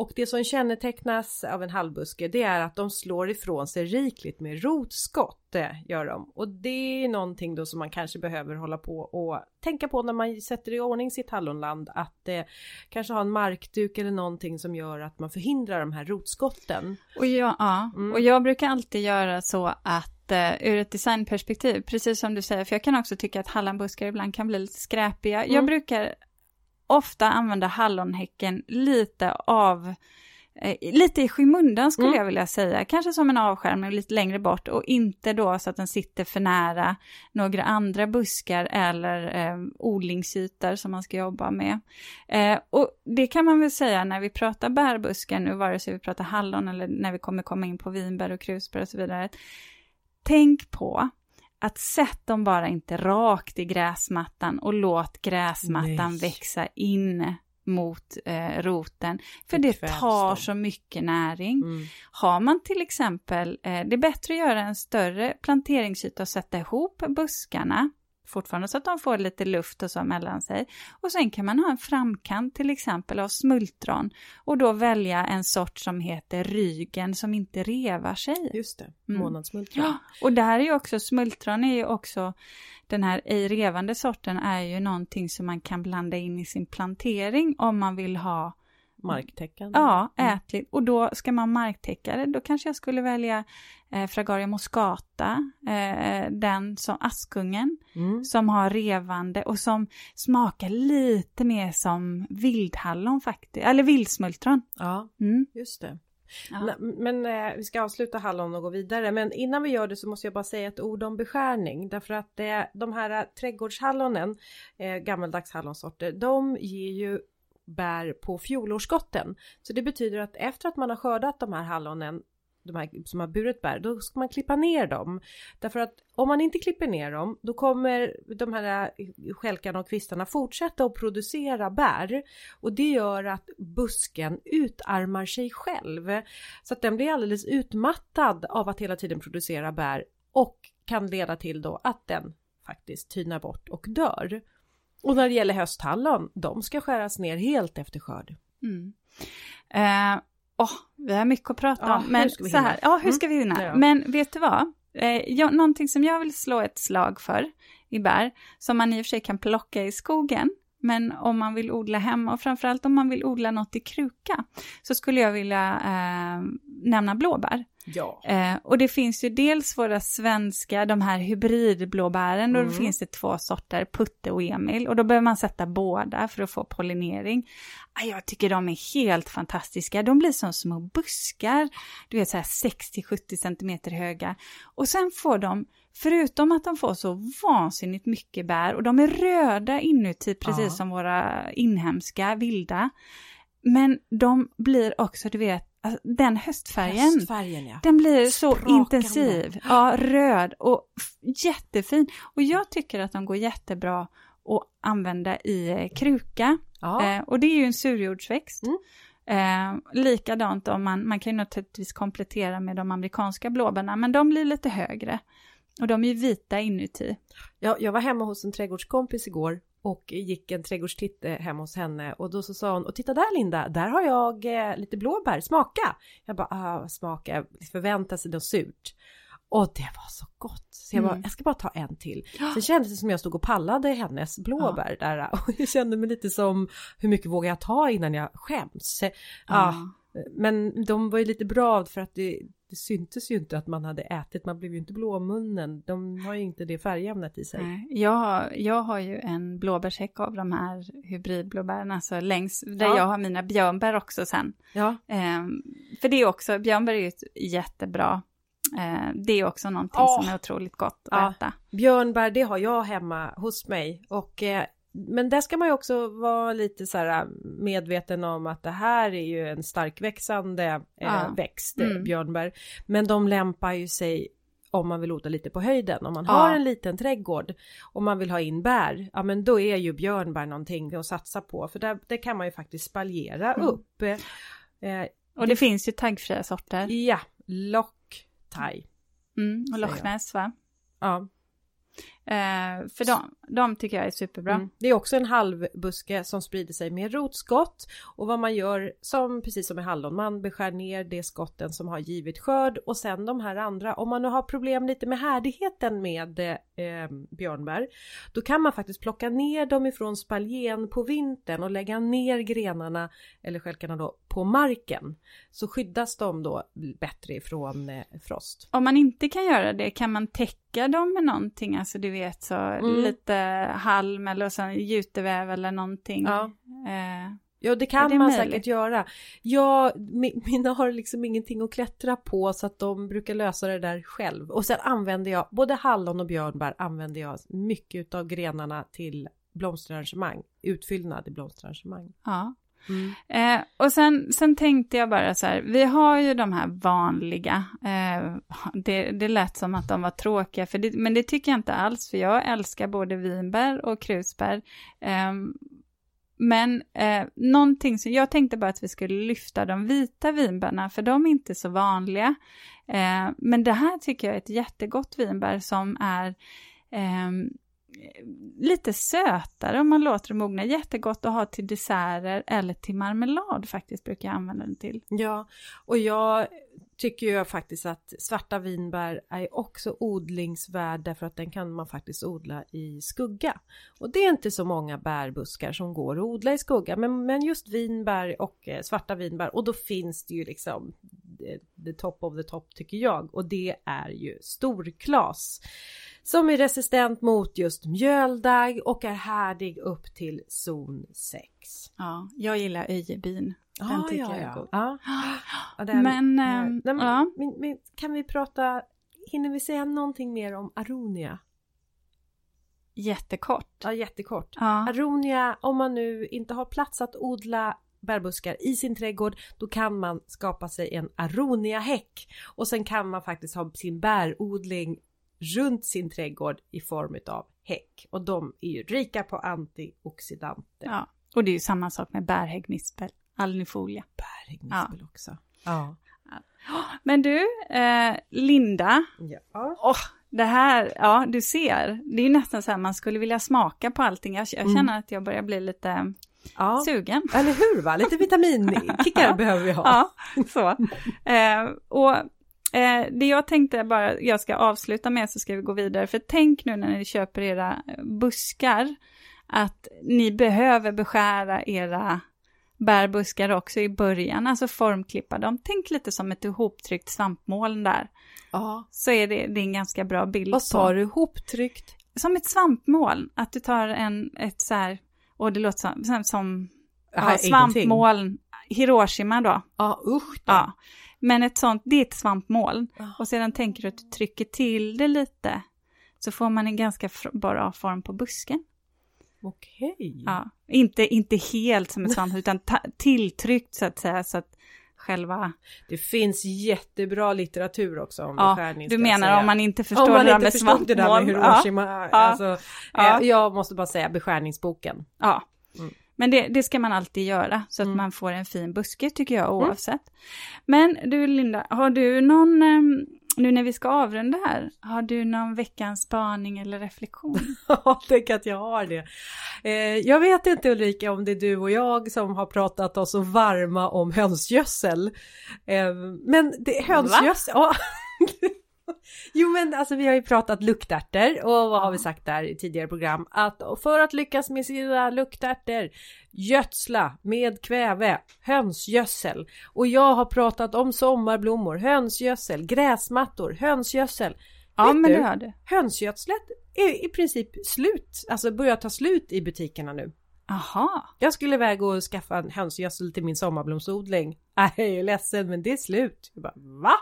Och det som kännetecknas av en halvbuske det är att de slår ifrån sig rikligt med rotskott. Det gör de. Och det är någonting då som man kanske behöver hålla på och tänka på när man sätter i ordning sitt hallonland. Att eh, kanske ha en markduk eller någonting som gör att man förhindrar de här rotskotten. Och jag, ja, mm. och jag brukar alltid göra så att lite ur ett designperspektiv, precis som du säger, för jag kan också tycka att hallonbuskar ibland kan bli lite skräpiga. Mm. Jag brukar ofta använda hallonhäcken lite av Eh, lite i skymundan skulle mm. jag vilja säga, kanske som en avskärmning lite längre bort och inte då så att den sitter för nära några andra buskar eller eh, odlingsytor som man ska jobba med. Eh, och det kan man väl säga när vi pratar bärbuskar nu, vare sig vi pratar hallon eller när vi kommer komma in på vinbär och krusbär och så vidare. Tänk på att sätt dem bara inte rakt i gräsmattan och låt gräsmattan Nej. växa in mot eh, roten. För det, det tar så mycket näring. Mm. Har man till exempel, eh, det är bättre att göra en större planteringsyta och sätta ihop buskarna fortfarande så att de får lite luft och så mellan sig. Och sen kan man ha en framkant till exempel av smultron och då välja en sort som heter rygen som inte revar sig. Just det, mm. månadssmultron. Ja, och där är ju också smultron är ju också den här ej revande sorten är ju någonting som man kan blanda in i sin plantering om man vill ha marktäckande. Ja, mm. ätligt. Och då ska man marktäcka det, då kanske jag skulle välja eh, Fragaria moscata, eh, den som Askungen, mm. som har revande och som smakar lite mer som vildhallon faktiskt, eller vildsmultron. Ja, mm. just det. Ja. Men eh, vi ska avsluta hallon och gå vidare. Men innan vi gör det så måste jag bara säga ett ord om beskärning. Därför att eh, de här eh, trädgårdshallonen, eh, gammaldags hallonsorter, de ger ju bär på fjolårsskotten. Så det betyder att efter att man har skördat de här hallonen de här som har burit bär, då ska man klippa ner dem. Därför att om man inte klipper ner dem, då kommer de här skälkarna och kvistarna fortsätta att producera bär. Och det gör att busken utarmar sig själv. Så att den blir alldeles utmattad av att hela tiden producera bär och kan leda till då att den faktiskt tynar bort och dör. Och när det gäller hösthallon, de ska skäras ner helt efter skörd. Mm. Eh, oh, vi har mycket att prata ja, om, men så här, ja hur mm. ska vi hinna? Mm. Men vet du vad? Eh, jag, någonting som jag vill slå ett slag för i bär, som man i och för sig kan plocka i skogen, men om man vill odla hemma och framförallt om man vill odla något i kruka, så skulle jag vilja eh, nämna blåbär. Ja. Eh, och det finns ju dels våra svenska, de här hybridblåbären, mm. då finns det två sorter, Putte och Emil, och då behöver man sätta båda för att få pollinering. Ah, jag tycker de är helt fantastiska, de blir som små buskar, du vet så här 60-70 centimeter höga. Och sen får de, förutom att de får så vansinnigt mycket bär, och de är röda inuti precis ja. som våra inhemska vilda, men de blir också, du vet, Alltså, den höstfärgen, höstfärgen ja. den blir så Sprakande. intensiv. Ja, röd och jättefin. Och jag tycker att de går jättebra att använda i eh, kruka. Ja. Eh, och det är ju en surjordsväxt. Mm. Eh, likadant om man, man kan ju naturligtvis komplettera med de amerikanska blåbärna, men de blir lite högre. Och de är ju vita inuti. Ja, jag var hemma hos en trädgårdskompis igår och gick en trädgårdstitt hemma hos henne och då så sa hon och titta där Linda, där har jag eh, lite blåbär, smaka. Jag bara, ah, smaka, förvänta sig något surt. Och det var så gott. Så jag bara, mm. jag ska bara ta en till. Sen kändes det som jag stod och pallade hennes blåbär ja. där. *laughs* Och jag kände mig lite som, hur mycket vågar jag ta innan jag skäms? Ja. ja. Men de var ju lite bra för att det, det syntes ju inte att man hade ätit, man blev ju inte blåmunnen. De har ju inte det färgämnet i sig. Nej, jag, jag har ju en blåbärshäck av de här hybridblåbären, alltså längs där ja. jag har mina björnbär också sen. Ja. Ehm, för det är också, björnbär är ju ett jättebra Eh, det är också någonting oh. som är otroligt gott att ja. äta. Björnbär, det har jag hemma hos mig och eh, men där ska man ju också vara lite så här medveten om att det här är ju en starkväxande eh, ja. växt, mm. björnbär. Men de lämpar ju sig om man vill odla lite på höjden. Om man ja. har en liten trädgård och man vill ha in bär, ja men då är ju björnbär någonting att satsa på. För där, där kan man ju faktiskt spaljera mm. upp. Eh, och det, det, finns ju taggfria sorter. Ja, lock thai. Mm, och Loch Ness va? Ja. Eh, för de, de tycker jag är superbra. Mm. Det är också en halvbuske som sprider sig med rotskott och vad man gör som precis som med hallon, man beskär ner de skotten som har givit skörd och sen de här andra. Om man nu har problem lite med härdigheten med eh, björnbär, då kan man faktiskt plocka ner dem ifrån spaljen på vintern och lägga ner grenarna eller skälkarna då på marken. Så skyddas de då bättre ifrån eh, frost. Om man inte kan göra det, kan man täcka dem med någonting? Alltså du vet så mm. lite halm eller så juteväv eller någonting. Ja. Eh. Ja det kan det man möjligt? säkert göra. Ja, mina har liksom ingenting att klättra på så att de brukar lösa det där själv. Och sen använder jag, både hallon och björnbär använder jag mycket av grenarna till blomsterarrangemang, utfyllnad i blomsterarrangemang. Ja. Mm. Eh, och sen, sen tänkte jag bara så här, vi har ju de här vanliga, eh, det, det lät som att de var tråkiga, för det, men det tycker jag inte alls, för jag älskar både vinbär och krusbär. Eh, men eh, någonting som, jag tänkte bara att vi skulle lyfta de vita vinbärna, för de är inte så vanliga. Eh, men det här tycker jag är ett jättegott vinbär som är eh, lite sötare om man låter det mogna. Jättegott att ha till desserter eller till marmelad faktiskt brukar jag använda den till. Ja, och jag tycker ju faktiskt att svarta vinbär är också odlingsvärd därför att den kan man faktiskt odla i skugga. Och det är inte så många bärbuskar som går att odla i skugga men, men just vinbär och eh, svarta vinbär och då finns det ju liksom the top of the top tycker jag och det är ju storklas som är resistent mot just mjöldagg och är härdig upp till zon 6. Ja, jag gillar öjebyn. Den ah, tycker ja, jag är god. Ja. ja den, men, äh, nej, men, ja. men, men, kan vi prata, hinner vi säga någonting mer om aronia? Jättekort. Ja, jättekort. Ja. Aronia, om man nu inte har plats att odla bärbuskar i sin trädgård då kan man skapa sig en aronia-häck och sen kan man faktiskt ha sin bärodling runt sin trädgård i form av häck och de är ju rika på antioxidanter. Ja, och det är ju samma sak med bärhäggnispel, alnifolia. Bärhäggnispel ja. också. Ja. Men du, eh, Linda. Ja. Oh, det här, ja du ser, det är ju nästan så här man skulle vilja smaka på allting. Jag, jag känner mm. att jag börjar bli lite ja. sugen. Eller hur va, lite vitaminkickar *laughs* behöver vi ha. Ja, så. Eh, och Eh, det jag tänkte bara, jag ska avsluta med så ska vi gå vidare. För tänk nu när ni köper era buskar att ni behöver beskära era bärbuskar också i början, alltså formklippa dem. Tänk lite som ett ihoptryckt svampmoln där. Ja. Så är det, det är en ganska bra bild. Vad sa du, ihoptryckt? Som ett svampmoln, att du tar en, ett så här, och det låter som, som ja, svampmoln, Hiroshima då. Ja, usch då. Ja. Men ett sånt, det är ett svampmoln. Och sedan tänker du att du trycker till det lite. Så får man en ganska bra form på busken. Okej. Ja, inte, inte helt som ett *laughs* svamp utan tilltryckt så att säga. Så att själva... Det finns jättebra litteratur också om ja, beskärning. Du menar säga. om man inte förstår om man det där med svampmoln? det där med Hiroshima. Ja, alltså, ja. Jag måste bara säga beskärningsboken. Ja. Mm. Men det, det, ska man alltid göra så att mm. man får en fin buske tycker jag mm. oavsett. Mm. Men du Linda, har du någon, ehm, nu när vi ska avrunda här, har du någon veckans spaning eller reflektion? *laughs* Ja, tänk att jag har det. Eh, jag vet inte Ulrika om det är du och jag som har pratat oss så varma om hönsgödsel. Eh, men det, hönsgödsel, ja. *laughs* *laughs* Jo men alltså vi har ju pratat luktärtor och vad har vi sagt där i tidigare program? Att för att lyckas med sina luktärtor gödsla med kväve, hönsgödsel. Och jag har pratat om sommarblommor, hönsgödsel, gräsmattor, hönsgödsel. Ja Vet men du, du. Hönsgödslet är i princip slut, alltså börjar ta slut i butikerna nu. Aha. Jag skulle iväg och skaffa en hönsgödsel till min sommarblomsodling. Nej, *laughs* jag är ledsen men det är slut. Jag bara, va?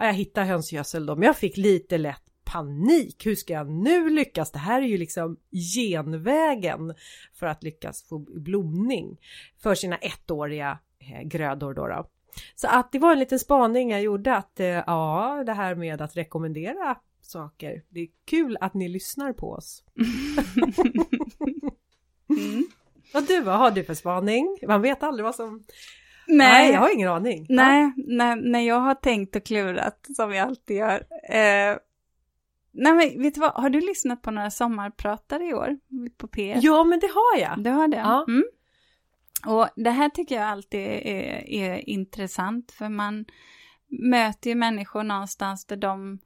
Ja, jag hittade hönsgödsel då, men jag fick lite lätt panik. Hur ska jag nu lyckas? Det här är ju liksom genvägen för att lyckas få blomning för sina ettåriga eh, grödor då. då. Så att det var en liten spaning jag gjorde att eh, ja, det här med att rekommendera saker. Det är kul att ni lyssnar på oss. *laughs* mm. *laughs* Och du, vad har du för spaning? Man vet aldrig vad som Nej, nej jag har ingen aning. Nej, ja. när, när jag har tänkt och klurat som jag alltid gör. Eh, Nej men vet du vad, har du lyssnat på några sommarpratare i år på P1? Ja men det har jag. Du har det? Ja. Mm. Och det här tycker jag alltid är, är intressant för man möter ju människor någonstans där de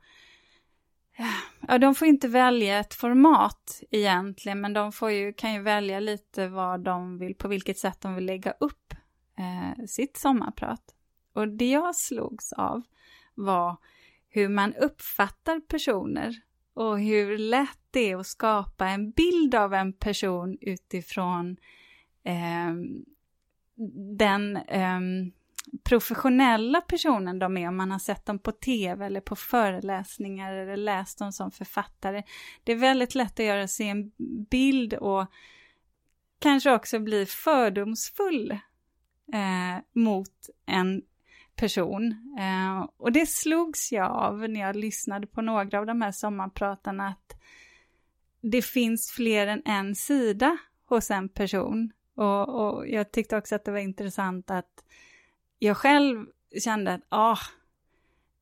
Ja, de får inte välja ett format egentligen, men de får ju, kan ju välja lite vad de vill, på vilket sätt de vill lägga upp eh, sitt sommarprat. Och det jag slogs av var hur man uppfattar personer och hur lätt det är att skapa en bild av en person utifrån eh, den eh, professionella personen de är, om man har sett dem på tv eller på föreläsningar eller läst dem som författare. Det är väldigt lätt att göra sig en bild och kanske också bli fördomsfull eh, mot en person. Eh, och det slogs jag av när jag lyssnade på några av de här sommarpratarna, att det finns fler än en sida hos en person. Och, och jag tyckte också att det var intressant att jag själv kände att ah,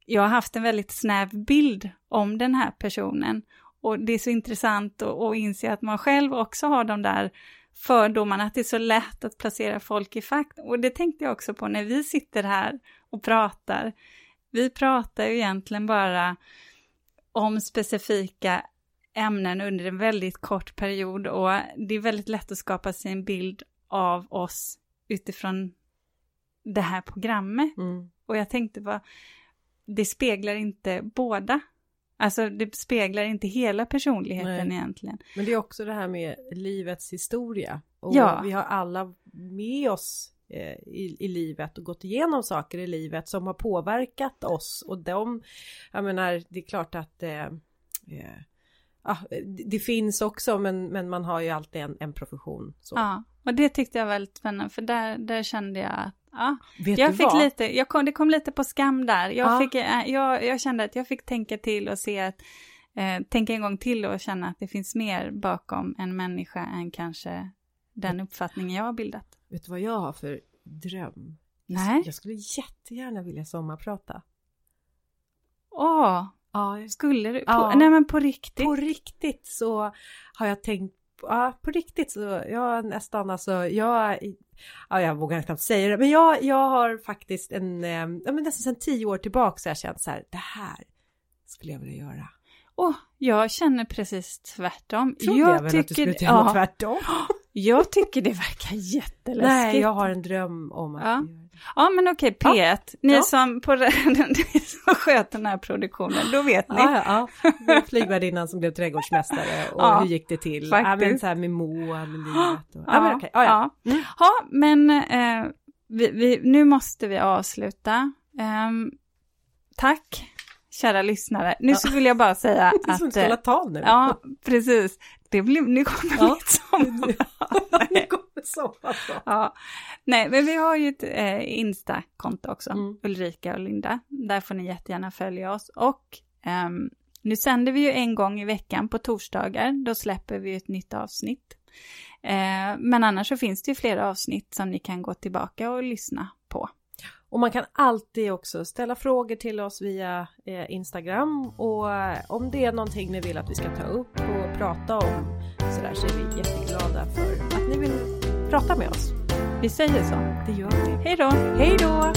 jag har haft en väldigt snäv bild om den här personen. Och det är så intressant att, att inse att man själv också har de där fördomarna, att det är så lätt att placera folk i fack. Och det tänkte jag också på när vi sitter här och pratar. Vi pratar ju egentligen bara om specifika ämnen under en väldigt kort period och det är väldigt lätt att skapa sig en bild av oss utifrån det här programmet. Mm. Och jag tänkte bara, det speglar inte båda. Alltså det speglar inte hela personligheten Nej. egentligen. Men det är också det här med livets historia. Och ja. vi har alla med oss eh, i, i livet och gått igenom saker i livet som har påverkat oss och de, jag menar det är klart att eh, eh, ja, det finns också men, men man har ju alltid en, en profession. Så. Ja, och det tyckte jag var väldigt spännande för där, där kände jag att Ja, Vet jag fick vad? lite, jag kom, det kom lite på skam där. Jag, ja. fick, eh, jag, jag kände att jag fick tänka till och se att, eh, tänka en gång till och känna att det finns mer bakom en människa än kanske den uppfattningen jag har bildat. Vet du vad jag har för dröm? Nej. Jag skulle jättegärna vilja sommarprata. Åh, ja. skulle du? På, ja. Nej men på riktigt? På riktigt så har jag tänkt ja, på riktigt så, jag nästan alltså, jag, ja, jag vågar knappt säga det, men jag, jag har faktiskt en, eh, ja men nästan sedan tio år tillbaka så har jag känt så här, det här skulle jag vilja göra. Och jag känner precis tvärtom. Trodde jag, jag väl tycker, att du skulle känna ja, tvärtom. *gasps* Jag tycker det verkar jätteläskigt. Nej, jag har en dröm om att ja. Ja men okej, P1, ja. ni ja. som, på, *laughs* ni som sköter den här produktionen, då vet ni. Ja, ja. Flygvärdinnan som blev trädgårdsmästare och ja, hur gick det till? Faktiskt. Ja men så här med med livet och... Ja, men okej, ja, ja. Ja, mm. ja men eh, vi, vi, nu måste vi avsluta. Um, tack kära lyssnare. Nu så vill jag bara säga att... *laughs* Det är som att hålla tal nu. Ja, precis. Det blir, nu kommer ja. mitt sommar. *laughs* nu kommer sommar. Ja. Nej, men vi har ju ett eh, Insta-konto också, mm. Ulrika och Linda. Där får ni jättegärna följa oss. Och um, nu sänder vi ju en gång i veckan på torsdagar. Då släpper vi ett nytt avsnitt. Eh, men annars så finns det ju flera avsnitt som ni kan gå tillbaka och lyssna på. Och man kan alltid också ställa frågor till oss via eh, Instagram och eh, om det är någonting ni vill att vi ska ta upp och prata om sådär så är vi jätteglada för att ni vill prata med oss. Vi säger så. Det gör vi. Hej då! Hej då!